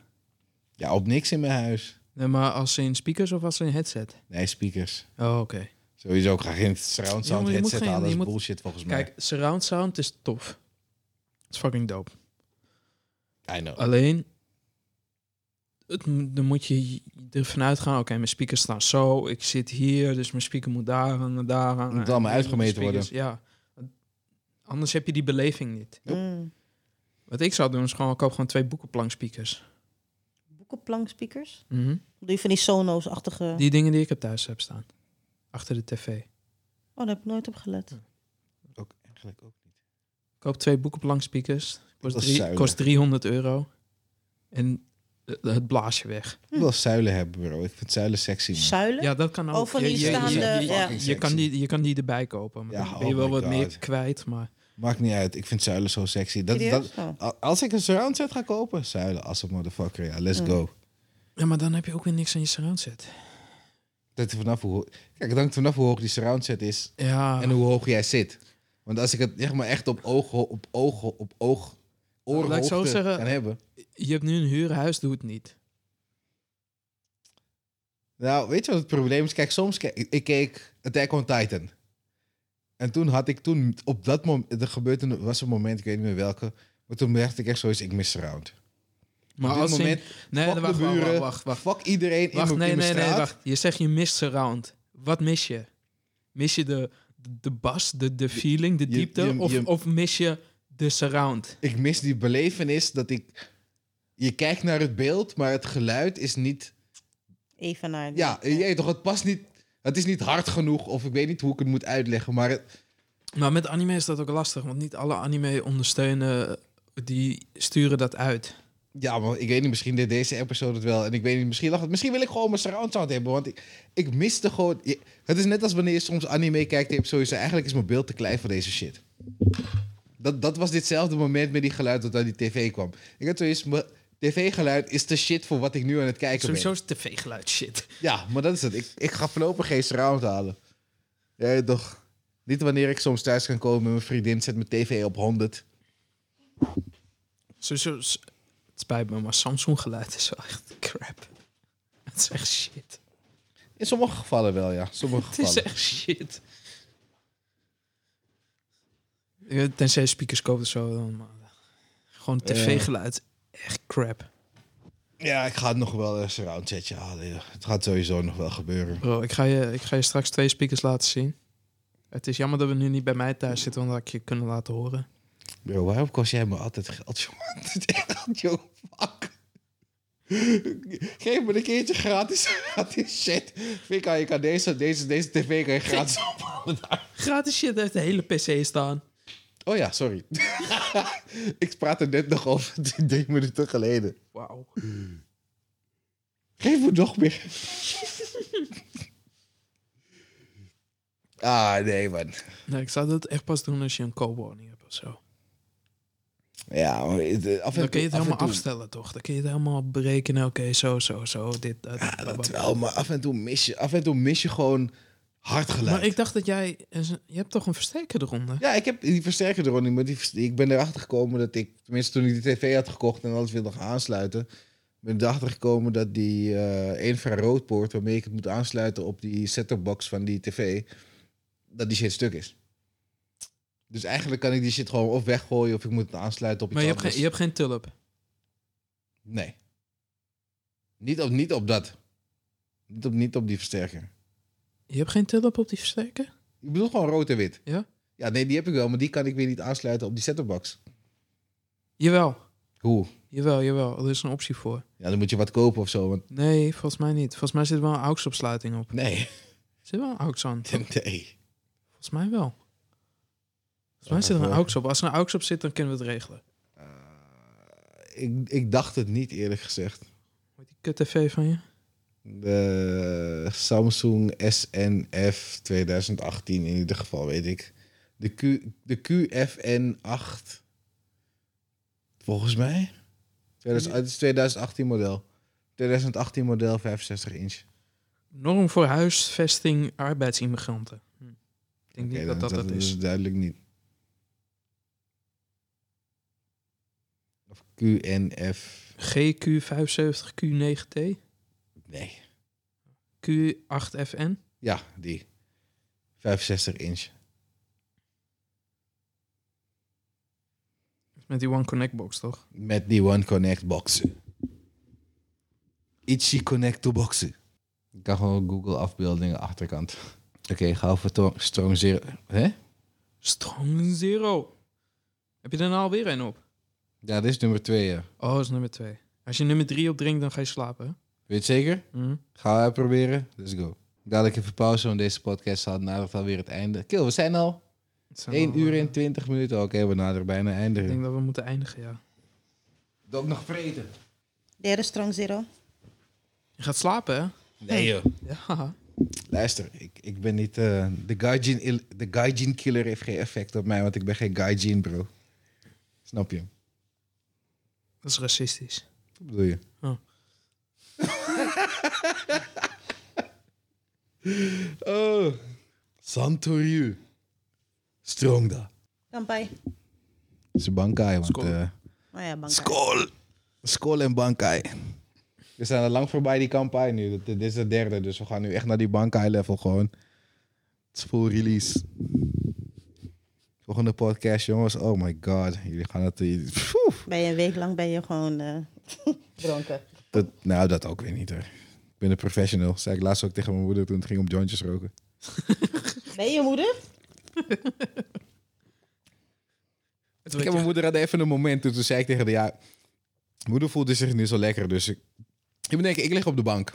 Ja, op niks in mijn huis. Nee, maar als in speakers of als in headset? Nee, speakers. Oh, oké. Sowieso, ga geen surround sound maar headset geen- halen. Dat je is moet- bullshit volgens mij. Kijk, surround sound is tof. Het is fucking dope. I know. Alleen, het, dan moet je ervan uitgaan, oké, mijn speakers staan zo, ik zit hier, dus mijn speaker moet daar hangen, daar hangen. Moet allemaal En die uitgemeten speakers- Ja. Anders heb je die beleving niet. Mm. Wat ik zou doen is gewoon, ik koop gewoon twee boekenplank speakers. Boekenplankspeakers? Mhm. Doe je van die Sonos-achtige... Die dingen die ik heb thuis heb staan. Achter de tv. Oh, daar heb ik nooit op gelet. Ook, eigenlijk ook niet. Ik koop twee boekenplank speakers. Kost, drie, kost 300 euro. En eh, het blaasje weg. Ik wil zuilen hebben, bro. Ik vind zuilen sexy, man. Zuilen? Ja, dat kan ook. Oh, van die je, je- staande- je- je- ja. je- je kan die, je kan die erbij kopen. Maar Ja, dan ben je oh wel wat God. meer kwijt. Maar Maakt niet uit. Ik vind zuilen zo sexy. Dat, dat, Oh. als ik een surround set ga kopen, zuilen. Als een motherfucker, ja. Let's Mm. go. Ja, maar dan heb je ook weer niks aan je surround set. Dat er vanaf hoe, kijk, het hangt vanaf hoe hoog die surround set is Ja, en hoe hoog jij zit. Want als ik het zeg maar echt op oog, op oog, op oog, oorhoogte zeggen- kan hebben. je hebt nu een huurhuis, doe het niet. Nou, weet je wat het probleem is? Kijk, soms kijk, ik, ik keek Attack on Titan. En toen had ik toen op dat moment, er gebeurde een, was een moment, ik weet niet meer welke, maar toen dacht ik echt zoiets, ik mis surround. Maar op als moment, nee, fuck wacht, wacht, de buren, wacht, wacht, wacht. fuck iedereen Wacht, in, nee, in nee, nee, wacht. Je zegt je mist surround. Wat mis je? Mis je de, de bas, de, de feeling, de je- diepte? je- of, je- of mis je de surround? Ik mis die belevenis dat ik, je kijkt naar het beeld, maar het geluid is niet, Even naar... ja, je weet toch, het past niet, het is niet hard genoeg of ik weet niet hoe ik het moet uitleggen, maar het, Maar met anime is dat ook lastig, want niet alle anime ondersteunen, die sturen dat uit. Ja, maar ik weet niet, misschien deed deze episode het wel. En ik weet niet, misschien, lag het, misschien wil ik gewoon mijn surround sound hebben. Want ik, ik miste gewoon... je- het is net als wanneer je soms anime kijkt en je hebt sowieso... Eigenlijk is mijn beeld te klein voor deze shit. Dat, dat was ditzelfde moment met die geluid dat uit die tv kwam. Ik had zoiets, tv-geluid is te shit voor wat ik nu aan het kijken Sowieso ben. is tv-geluid shit. Ja, maar dat is het. Ik, ik ga voorlopig geen surround halen. Ja, toch. Niet wanneer ik soms thuis kan komen met mijn vriendin, zet mijn tv op 100. Sowieso, het spijt me, maar Samsung geluid is wel echt crap. Het is echt shit. In sommige gevallen wel, ja. Sommige Het is gevallen. echt shit. Tenzij je speakers koopt of zo. Dan, maar gewoon tv-geluid. Echt crap. Ja, ik ga het nog wel een surround setje halen. Het gaat sowieso nog wel gebeuren. Bro, ik ga, je, ik ga je straks twee speakers laten zien. Het is jammer dat we nu niet bij mij thuis zitten, want dat ik je kunnen laten horen. Bro, waarom kost jij me altijd geld, jongen? Fuck. Geef me een keertje gratis, gratis shit. Vika, je kan deze, deze, deze tv kan je gratis ophalen daar. Gratis shit heeft de hele PC staan. Oh ja, sorry. ik praatte net nog over drie minuten geleden. Wauw. Geef me nog meer. ah, nee, man. Nee, ik zou dat echt pas doen als je een co-woning hebt of zo. Ja, eh, af en Dan kun je het af helemaal toe- afstellen, toch? Dan kun je het helemaal berekenen. Oké, zo, zo, zo. Dit, dat. Ja, dat wel, maar af en toe mis je, af en toe mis je gewoon hard geluid. Maar ik dacht dat jij... Je hebt toch een versterker eronder? Ja, ik heb die versterker er ook niet, maar die, ik ben erachter gekomen dat ik, tenminste toen ik die tv had gekocht en alles wilde gaan aansluiten, ben ik erachter gekomen dat die eh infraroodpoort waarmee ik het moet aansluiten op die set-top box van die tv, dat die shit stuk is. Dus eigenlijk kan ik die shit gewoon of weggooien of ik moet het aansluiten op iets Maar je hebt, geen, je hebt geen tulp. Nee. Niet op, niet op dat. Niet op, niet op die versterker. Je hebt geen tulp op die versterker? Ik bedoel gewoon rood en wit. Ja? Ja, nee, die heb ik wel, maar die kan ik weer niet aansluiten op die set-top box. Jawel. Hoe? Jawel, jawel. Er is een optie voor. Ja, dan moet je wat kopen of zo. Want Nee, volgens mij niet. Volgens mij zit er wel een AUX-opsluiting op. nee. Er zit wel een AUX aan. nee. Volgens mij wel. Volgens mij zit er een AUX op. Als er een AUX op zit, dan kunnen we het regelen. Ik, ik dacht het niet, eerlijk gezegd. Wat die kut tv van je? De Samsung SNF 2018 in ieder geval, weet ik. De, Q, de QFN8. Volgens mij. 2000 Het is 2018 model. 2018 model 65 inch. Norm voor huisvesting arbeidsimmigranten. Hm. Ik denk niet dan- dat dat het is. duidelijk niet. Of QNF. GQ75Q9T, Nee. Q8FN. Ja, die. 65 inch. Met die One Connect box, toch? Met die One Connect boxen. Itchy Connector boxen. Ik kan gewoon Google afbeeldingen achterkant. Oké, ga over to- Strong Zero. Hè? Strong Zero. Heb je er nou alweer een op? Ja, dit is nummer 2, ja. Oh, dat is nummer twee. Als je nummer drie opdrinkt, dan ga je slapen. Weet je zeker? Hm? Gaan we proberen? Let's go. Dadelijk even pauze, want deze podcast zal nadert alweer het einde. Kill, we zijn al Het zijn 1 wel, uur eh, en 20 minuten. Oké, we naderen bijna Ik einde. denk dat we moeten eindigen, ja. Doe ook nog vreten. Derde Strong Zero. Je gaat slapen, hè? Nee, joh. Ja. Luister, ik, ik ben niet... eh, de Gaijin il- de Gaijin killer heeft geen effect op mij, want ik ben geen Gaijin, bro. Snap je? Dat is racistisch. Wat bedoel je? Oh. oh. Santoriu. Strongda. Kampai. Het is een bankai, want... Skol. eh, Oh ja, bankai. Skol! Skol en bankai. We zijn al lang voorbij die kampai nu. Dit, is de derde, dus we gaan nu echt naar die bankai level gewoon. Het is full release. Volgende podcast, jongens. Oh my god. Jullie gaan het... Je een week lang ben je gewoon eh, dronken. Dat, nou, dat ook weer niet hoor. Ik ben een professional. Zei ik laatst ook tegen mijn moeder toen het ging om jointjes roken. Ben je moeder? Ik heb mijn moeder had even een moment toen, toen zei ik tegen haar, ja, moeder voelde zich niet zo lekker, dus ik, ik bedenk, ik lig op de bank,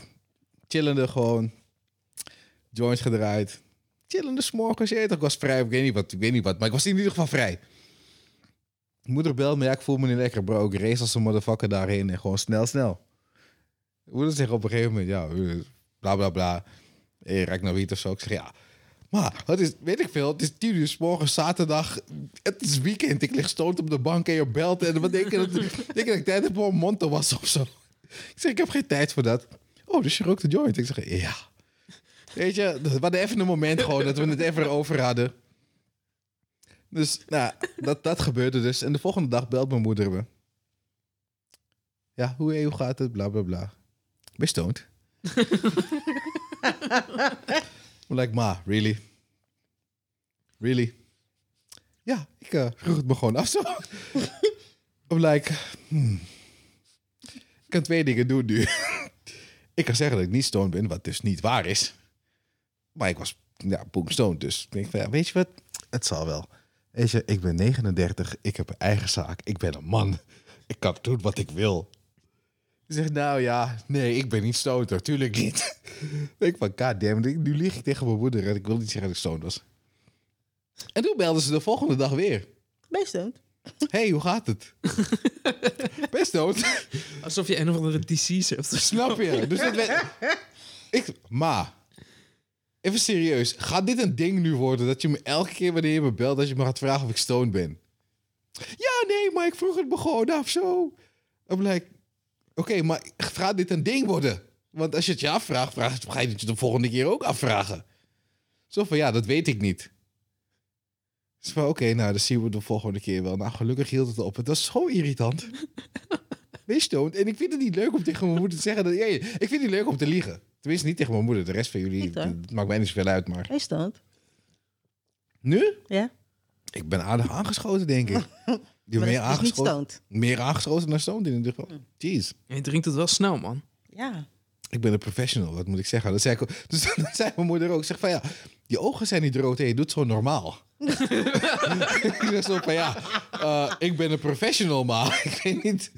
chillende gewoon, joints gedraaid, chillende je weet toch, ik was vrij, ik weet niet wat, ik weet niet wat, maar ik was in ieder geval vrij. Moeder belt me, ja, ik voel me niet lekker, bro, ik race als een motherfucker daarheen en gewoon snel, snel. Moeder zegt op een gegeven moment, ja, eh, bla bla bla, hey, ruik naar wiet of zo. Ik zeg, ja, Maar het is, weet ik veel, het is tien uur 's morgens, zaterdag. Het is weekend. Ik lig stoot op de bank en je belt. En wat denk je dat, denk dat ik tijd heb om mond te wassen of zo? Ik zeg, ik heb geen tijd voor dat. Oh, dus je rookt de joint? Ik zeg, ja. Weet je, we hadden even een moment gewoon dat we het even erover hadden. Dus, nou, dat, dat gebeurde dus. En de volgende dag belt mijn moeder me. Ja, hoe, hoe gaat het? Bla, bla, bla. Ben stoned? I'm like, ma, really? Really? Ja, ik eh, vroeg het me gewoon af zo. I'm like, hmm. Ik kan twee dingen doen nu. ik kan zeggen dat ik niet stoned ben, wat dus niet waar is. Maar ik was, ja, stoned. Dus ik denk van, ja, weet je wat? Het zal wel. Weet je, ik ben 39, ik heb een eigen zaak, ik ben een man. Ik kan doen wat ik wil. Ze zegt, nou ja, nee, ik ben niet stoned, natuurlijk niet. ik van, god damn, it, nu lieg ik tegen mijn moeder en ik wil niet zeggen dat ik stoned was. En toen belden ze de volgende dag weer. Ben je stoned? hey, hoe gaat het? ben je stoned? Alsof je een of andere disease hebt. Snap je? Dus het werd- ik, ma, even serieus. Gaat dit een ding nu worden dat je me elke keer wanneer je me belt, dat je me gaat vragen of ik stoned ben? Ja, nee, maar ik vroeg het me gewoon af zo. I'm like, oké, maar gaat dit een ding worden? Want als je het je afvraagt, vraag, ga je het je de volgende keer ook afvragen. Zo van, ja, dat weet ik niet. Dus van, oké, nou, dan zien we de volgende keer wel. Nou, gelukkig hield het op. Het was zo irritant. Wees. En ik vind het niet leuk om tegen mijn moeder te zeggen dat... Ja, ik vind het niet leuk om te liegen. Tenminste, niet tegen mijn moeder. De rest van jullie, maakt mij niet zoveel uit. Maar stoned? nu? Ja. Ik ben aardig aangeschoten, denk ik. Je Maar meer dat is niet aangeschoten, stoned. meer aangeschoten dan stoned in ieder geval. Jeez. Je drinkt het wel snel, man. Ja. Ik ben een professional, wat moet ik zeggen? Dat zei, ik, ook- dus dat zei mijn moeder ook. Ik zeg van ja, je ogen zijn niet rood en je doet zo normaal. ik zeg zo van ja, eh, ik ben een professional, maar ik weet niet,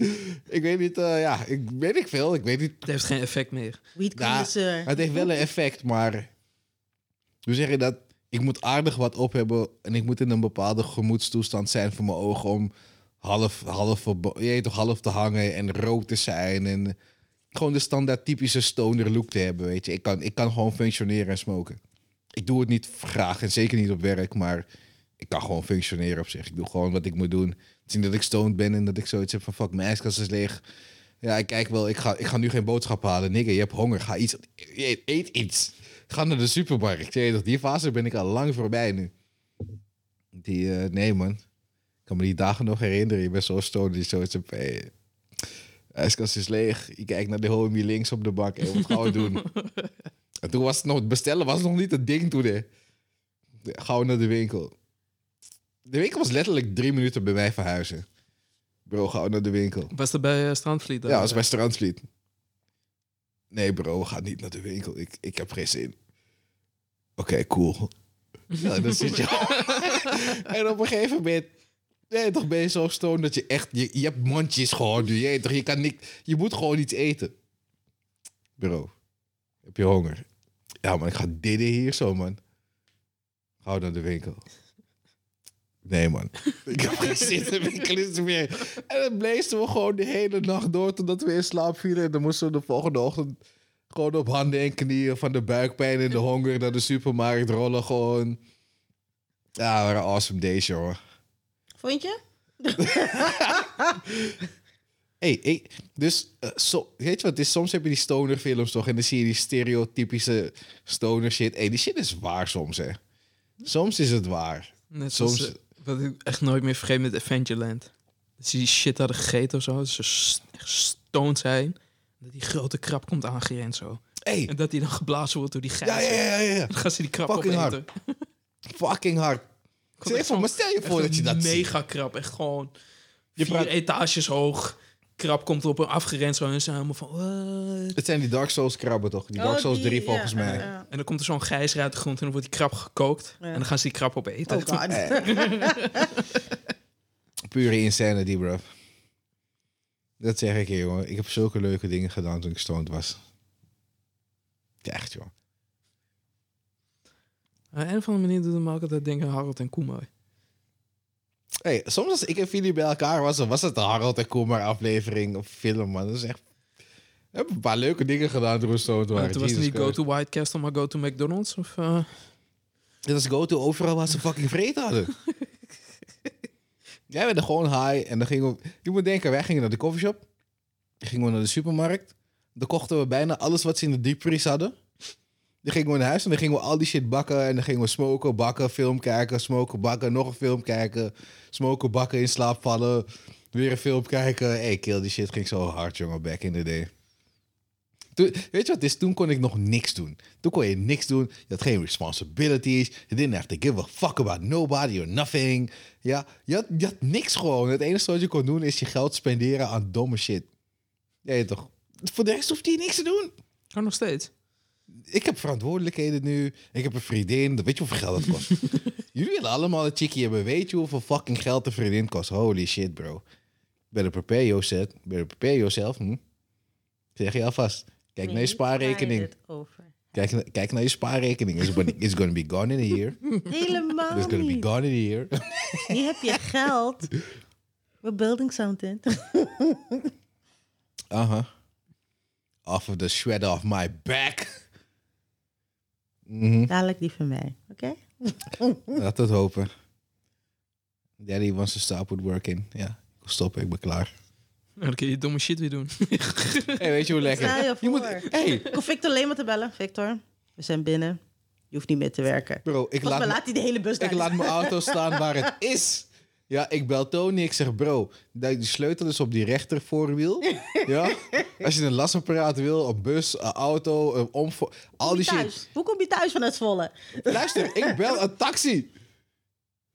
ik weet niet, eh, ja, ik weet ik veel, ik weet niet. Het heeft geen effect meer. Weed Ja, connoisseur. het heeft wel een effect, maar hoe zeg je dat? Ik moet aardig wat op hebben en ik moet in een bepaalde gemoedstoestand zijn voor mijn ogen om half, half, je toch, half te hangen en rood te zijn en gewoon de standaard typische stoner look te hebben, weet je. Ik kan, ik kan gewoon functioneren en smoken. Ik doe het niet graag en zeker niet op werk, maar ik kan gewoon functioneren op zich. Ik doe gewoon wat ik moet doen. Niet dat ik stoned ben en dat ik zoiets heb van fuck, mijn ijskast is leeg. Ja, ik kijk wel, ik ga, ik ga nu geen boodschap halen. Nigga, je hebt honger, ga iets, eet, eet iets. Ga naar de supermarkt. Je weet toch, die fase ben ik al lang voorbij nu. Die, eh, nee man. Ik kan me die dagen nog herinneren. Je bent zo stoned, die zoiets hebt, hey, ijskast is leeg. Je kijkt naar de homie links op de bank. Hey, wat gaan we doen? en toen was het nog, bestellen was nog niet het ding toen. Hè. Gauw naar de winkel. De winkel was letterlijk drie minuten bij mij verhuizen. Bro, gauw naar de winkel. Was dat bij eh, Strandvliet? dan? Ja, als bij Strandvliet. Nee bro, we gaan niet naar de winkel. Ik, ik heb geen zin. Oké, cool. Ja, dan zit je En op een gegeven moment... Nee, toch ben je zo stoned dat je echt... Je, je hebt mondjes gewoon nu. Je, toch, je, kan niet, je moet gewoon iets eten. Bro, heb je honger? Ja man, ik ga didden hier zo man. Gauw naar de winkel. Nee man, ik heb geen zin in er meer. En dan blezen we gewoon de hele nacht door totdat we in slaap vielen. En dan moesten we de volgende ochtend gewoon op handen en knieën van de buikpijn en de honger naar de supermarkt rollen. Gewoon. Ja, wat een awesome days, jongen. Vond je? Hey, ik, dus, eh, zo, weet je wat, het is, soms heb je die stoner films toch en dan zie je die stereotypische stoner shit. Hey, die shit is waar soms, hè. Soms is het waar. Net Soms- eh, wat ik echt nooit meer vergeet met Adventureland. Dat ze die shit hadden gegeten of zo. Dat ze echt stoned zijn. Dat die grote krab komt aangerend zo. Hey, En dat die dan geblazen wordt door die gijs. ja, ja, ja, ja, ja. Dan gaan ze die krab Fucking opeten. Fucking hard. Stel je, voor, maar stel je voor dat je dat ziet. mega krab. Echt gewoon Je vier praat- etages hoog. Krab komt op een afgerend zo. En ze helemaal van... What? Het zijn die Dark Souls krabben toch? Die Dark Oh, Souls die- 3 volgens ja, mij. ja, ja. En dan komt er zo'n gijzer uit de grond. En dan wordt die krab gekookt. En dan gaan ze die krab opeten. Oh god. Pure insanity, bro. Dat zeg ik je, jongen. Ik heb zulke leuke dingen gedaan toen ik stoned was. Ja, echt, joh. Op een of andere manier doet het me ook altijd denken aan Harold en Koemooi. Hey, soms als ik en Filip bij elkaar was, was het een Harold en Kumar aflevering of film, man. Dat is echt... We hebben een paar leuke dingen gedaan toen we stoned waren. Toen was het niet Go to White Castle, maar Go to McDonald's? Of, eh, Dit was go-to overal waar ze fucking vreten hadden. Jij bent er gewoon high en dan gingen we... Je moet denken, wij gingen naar de coffeeshop. Gingen we naar de supermarkt. Dan kochten we bijna alles wat ze in de diepvries hadden. Dan gingen we naar huis en dan gingen we al die shit bakken. En dan gingen we smoken, bakken, film kijken, smoken, bakken, nog een film kijken. Smoken, bakken, in slaap vallen. Weer een film kijken. Hey, kill, die shit ging zo hard, jongen, back in the day. Weet je wat is? Toen kon ik nog niks doen. Toen kon je niks doen. Je had geen responsibilities. You didn't have to give a fuck about nobody or nothing. Ja, je had, je had niks gewoon. Het enige wat je kon doen is je geld spenderen aan domme shit. Ja, je toch? Voor de rest hoeft je niks te doen. Oh, nog steeds. Ik heb verantwoordelijkheden nu. Ik heb een vriendin. Weet je hoeveel geld dat kost? Jullie willen allemaal een chickie hebben. Weet je hoeveel fucking geld een vriendin kost? Holy shit, bro. Better prepare yourself. Better prepare yourself. Hm? Zeg je alvast. Kijk naar je spaarrekening. Kijk, na- kijk naar je spaarrekening. It's gonna, it's gonna be gone in a year. Helemaal It's gonna be gone in a year. Hier heb je geld. We're building something. Uh-huh. Off of the shred off my back. Mhm. Dadelijk die van mij, oké? Laat het hopen. Daddy wants to stop with working. Ja, ik wil stoppen. Ik ben klaar. Nou, dan kun je je domme shit weer doen. Hey, weet je hoe lekker? Je Je moet, hey, Ik hoef Victor alleen maar te bellen. Victor, we zijn binnen. Je hoeft niet meer te werken. bro, ik Volgens laat, me- laat hij de hele bus ik laat mijn auto staan waar het is. Ja, ik bel Tony. Ik zeg, bro, die sleutel is op die rechter voorwiel. Ja? Als je een lasapparaat wil, een bus, een auto, een omvo... Al die shit. thuis. Hoe kom je thuis vanuit Zwolle? Luister, ik bel een taxi.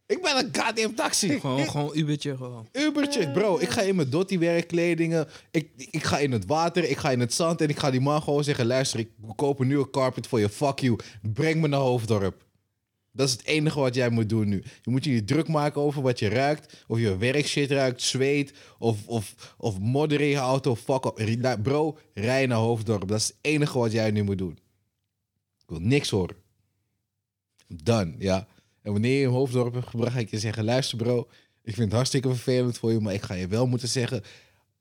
Ik bel een goddamn taxi. gewoon, gewoon Ubertje, gewoon. Ubertje, bro. Ik ga in mijn Dotti werkkledingen. Ik, ik ga in het water, ik ga in het zand. En ik ga die man gewoon zeggen: luister, ik koop een nieuwe carpet voor je. Fuck you. Breng me naar Hoofddorp. Dat is het enige wat jij moet doen nu. Je moet je druk maken over wat je ruikt. Of je werkshit ruikt, zweet. Of, of, of je auto. Fuck up. Bro, rij naar Hoofddorp. Dat is het enige wat jij nu moet doen. Ik wil niks horen. Done, ja. En wanneer je in Hoofddorp hebt gebracht, ga ik je zeggen... luister bro, ik vind het hartstikke vervelend voor je... maar ik ga je wel moeten zeggen...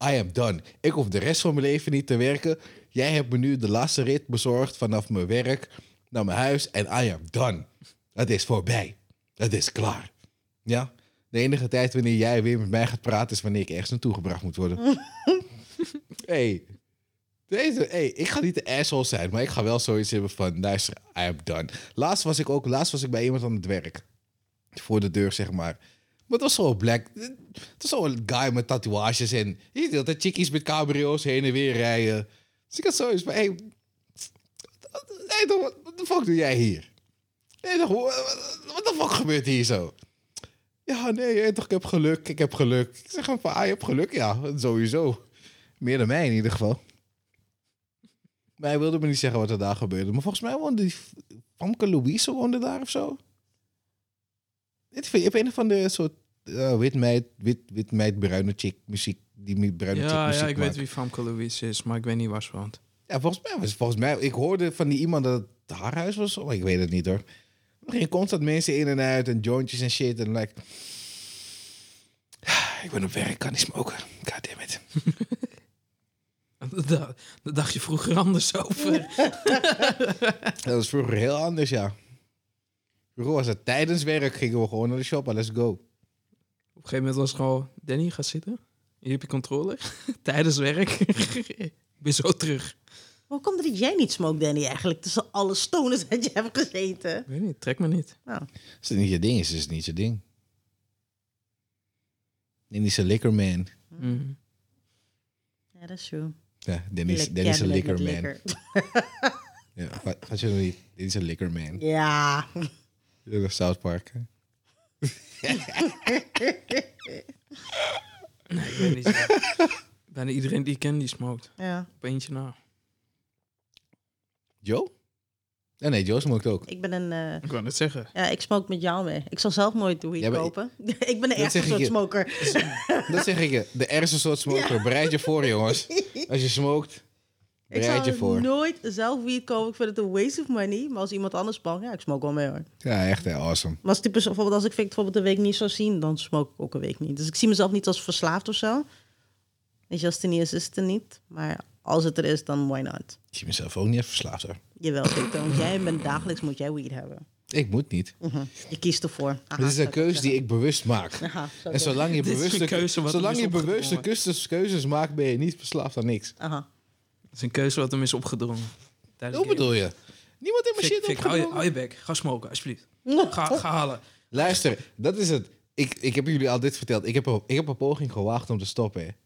I am done. Ik hoef de rest van mijn leven niet te werken. Jij hebt me nu de laatste rit bezorgd vanaf mijn werk naar mijn huis... en I am done. Het is voorbij. Het is klaar. Ja? De enige tijd wanneer jij weer met mij gaat praten... is wanneer ik ergens naartoe gebracht moet worden. hey, deze, hey, ik ga niet de asshole zijn, maar ik ga wel zoiets hebben van, luister, I am done. Laatst was ik ook, laatst was ik bij iemand aan het werk. Voor de deur, zeg maar. Maar het was zo black. Het was zo'n guy met tatoeages en je ziet dat chickies met cabrio's heen en weer rijden. Dus ik had zoiets van, hey, hey, wat de fuck doe jij hier? Nee, toch, wat wat de fuck gebeurt hier zo? Ja, nee, hey, toch, ik heb geluk, ik heb geluk. Ik zeg hem van, ah, je hebt geluk, ja, sowieso. Meer dan mij in ieder geval. Maar hij wilde me niet zeggen wat er daar gebeurde. Maar volgens mij woonde die Famke Louise woonde daar of zo. Je hebt een van de soort eh, wit meid, wit, wit meid, bruine chick muziek. Die bruine chick Ja, muziek ja, ik weet wie Famke Louise is, maar ik weet niet waar ze woont. Ja, volgens mij was volgens mij. Ik hoorde van die iemand dat het haar huis was. Maar ik weet het niet hoor. Er gingen constant mensen in en uit en jointjes en shit. En like. Ik ben op werk, ik kan niet smoken. God damn it. Daar, dacht je vroeger anders over. Dat was vroeger heel anders, ja. Vroeger was het tijdens werk, gingen we gewoon naar de shop en let's go. Op een gegeven moment was het gewoon... Danny, ga zitten. Hier heb je controle. Tijdens werk. ik ben zo terug. Hoe komt het dat jij niet smoke, Danny, eigenlijk? Tussen alle stoners dat je hebt gezeten. Ik weet niet, trek me niet. Nou, Als het niet je ding is, is het niet je ding. Danny is een liquor man. Mhm. ja, dat is true. Ja, Danny is, Danny is een liquor met man. liquor. Ja, wat, wat je nog niet? Danny is een liquor man. Ja. Is South Park. hè? Nee, ik weet niet. Bijna iedereen die ik ken, die smoked. ja. Op eentje na. Joe? Nee, nee, Joe smokt ook. Ik ben een... eh, Ik wou net zeggen. ja, ik smoke met jou mee. Ik zal zelf nooit weed Ja, maar- kopen. ik ben de Dat eerste zeg ik soort je. smoker. Dat zeg ik je. De ergste soort smoker. Bereid je voor, jongens. Als je smokt, Ik bereid je zal voor. nooit zelf weed kopen. Ik vind het een waste of money. Maar als iemand anders smoke, ja, ik smoke wel mee hoor. Ja, echt hè, awesome. Maar als, typisch, bijvoorbeeld als ik Vic bijvoorbeeld een week niet zou zien, dan smoke ik ook een week niet. Dus ik zie mezelf niet als verslaafd of zo. Weet je, als het er niet is, is het er niet. Maar als het er is, dan why not? Ik zie mezelf ook niet echt verslaafd hoor. Jawel, Victor, want jij bent dagelijks moet jij weed hebben. Ik moet niet. Mhm. Je kiest ervoor. Aha, Dit is een keuze die ik bewust maak. Aha, En zolang je bewuste, keuze zolang je bewuste opgedrongen. keuzes, keuzes maakt, ben je niet verslaafd aan niks. Aha. Dat is een keuze wat hem is opgedrongen. Hoe bedoel je? Niemand heeft mijn shit Fik, hou je, opgedrongen. hou je bek. Ga smoken, alsjeblieft. Ga, ga halen. Luister, dat is het. Ik, ik heb jullie al dit verteld. Ik heb, een, ik heb een poging gewaagd om te stoppen.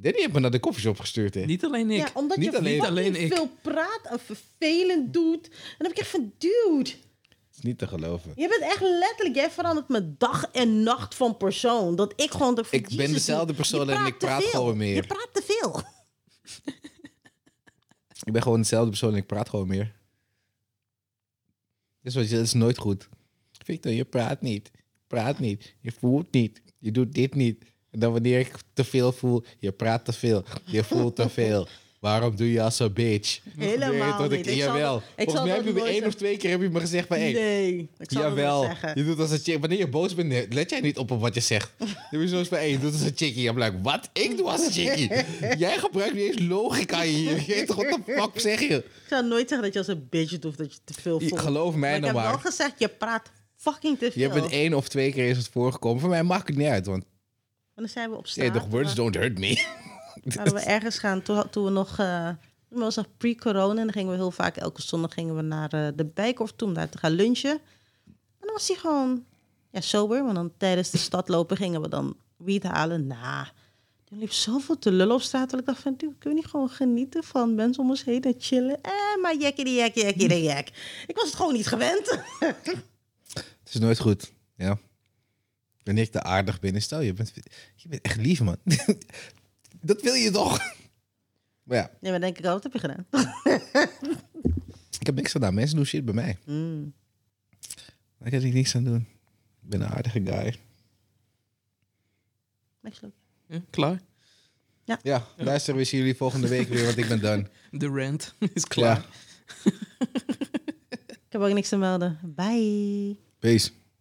Danny heeft me naar de koffieshop gestuurd. Hè. Niet alleen ik. Ja, omdat Niet je alleen- ik. veel praat en vervelend doet. En dan heb ik echt van, dude, Het is niet te geloven. je bent echt letterlijk, jij verandert me dag en nacht van persoon. Dat ik gewoon de Ik ben dezelfde persoon en ik praat gewoon meer. Je praat te veel. Ik ben gewoon dezelfde persoon en ik praat gewoon meer. Dus wat je, dat is nooit goed. Victor, je praat niet. Praat niet. Je voelt niet. Je doet dit niet. Dan wanneer ik te veel voel, je praat te veel. Je voelt te veel. Waarom doe je als een bitch? Helemaal niet. Ik zal jawel. dat- ik Volgens zal mij heb je me één of twee keer heb je me gezegd van... Hey, Nee, ik zal Jawel, het zeggen. je doet als een chick. Wanneer je boos bent, let jij niet op op wat je zegt. Je bent zoals van, hey, je doet als een chickie. I'm like, wat? Ik doe als een chickie? Jij gebruikt niet eens logica hier. Je weet toch, wat de fuck zeg je? Ik zou nooit zeggen dat je als een bitch doet dat je te veel voelt. Geloof mij maar ik nou heb wel gezegd, je praat fucking te veel. Je hebt het één of twee keer is het voorgekomen. Voor mij maakt het niet uit, want En dan zijn we op straat. hey, toch, words don't hurt me. Hadden we ergens gaan, toen, toen we nog... eh toen was nog pre-corona en dan gingen we heel vaak elke zondag gingen we naar eh, de Bijkorf toe om daar te gaan lunchen. En dan was hij gewoon ja, sober, want dan tijdens de stad lopen gingen we dan wiet halen. Nou, er liep zoveel te lullen op straat dat ik dacht van, dude, kun je niet gewoon genieten van mensen om ons heen en chillen? Eh, maar jekkie die jek, jekkie die jek. Ik was het gewoon niet gewend. Het is nooit goed, ja. Wanneer ik te aardig ben, stel je bent, je bent echt lief, man. Dat wil je toch? Maar ja, Nee, maar denk ik, oh, wat heb je gedaan? ik heb niks gedaan. Mensen doen shit bij mij. Mm. Daar kan ik niks aan doen. Ik ben een aardige guy. Niks leuk. Ja, klaar. Ja, luister, we zien jullie volgende week weer, want ik ben done. De rant is klaar. Ja, Ik heb ook niks te melden. Bye. peace.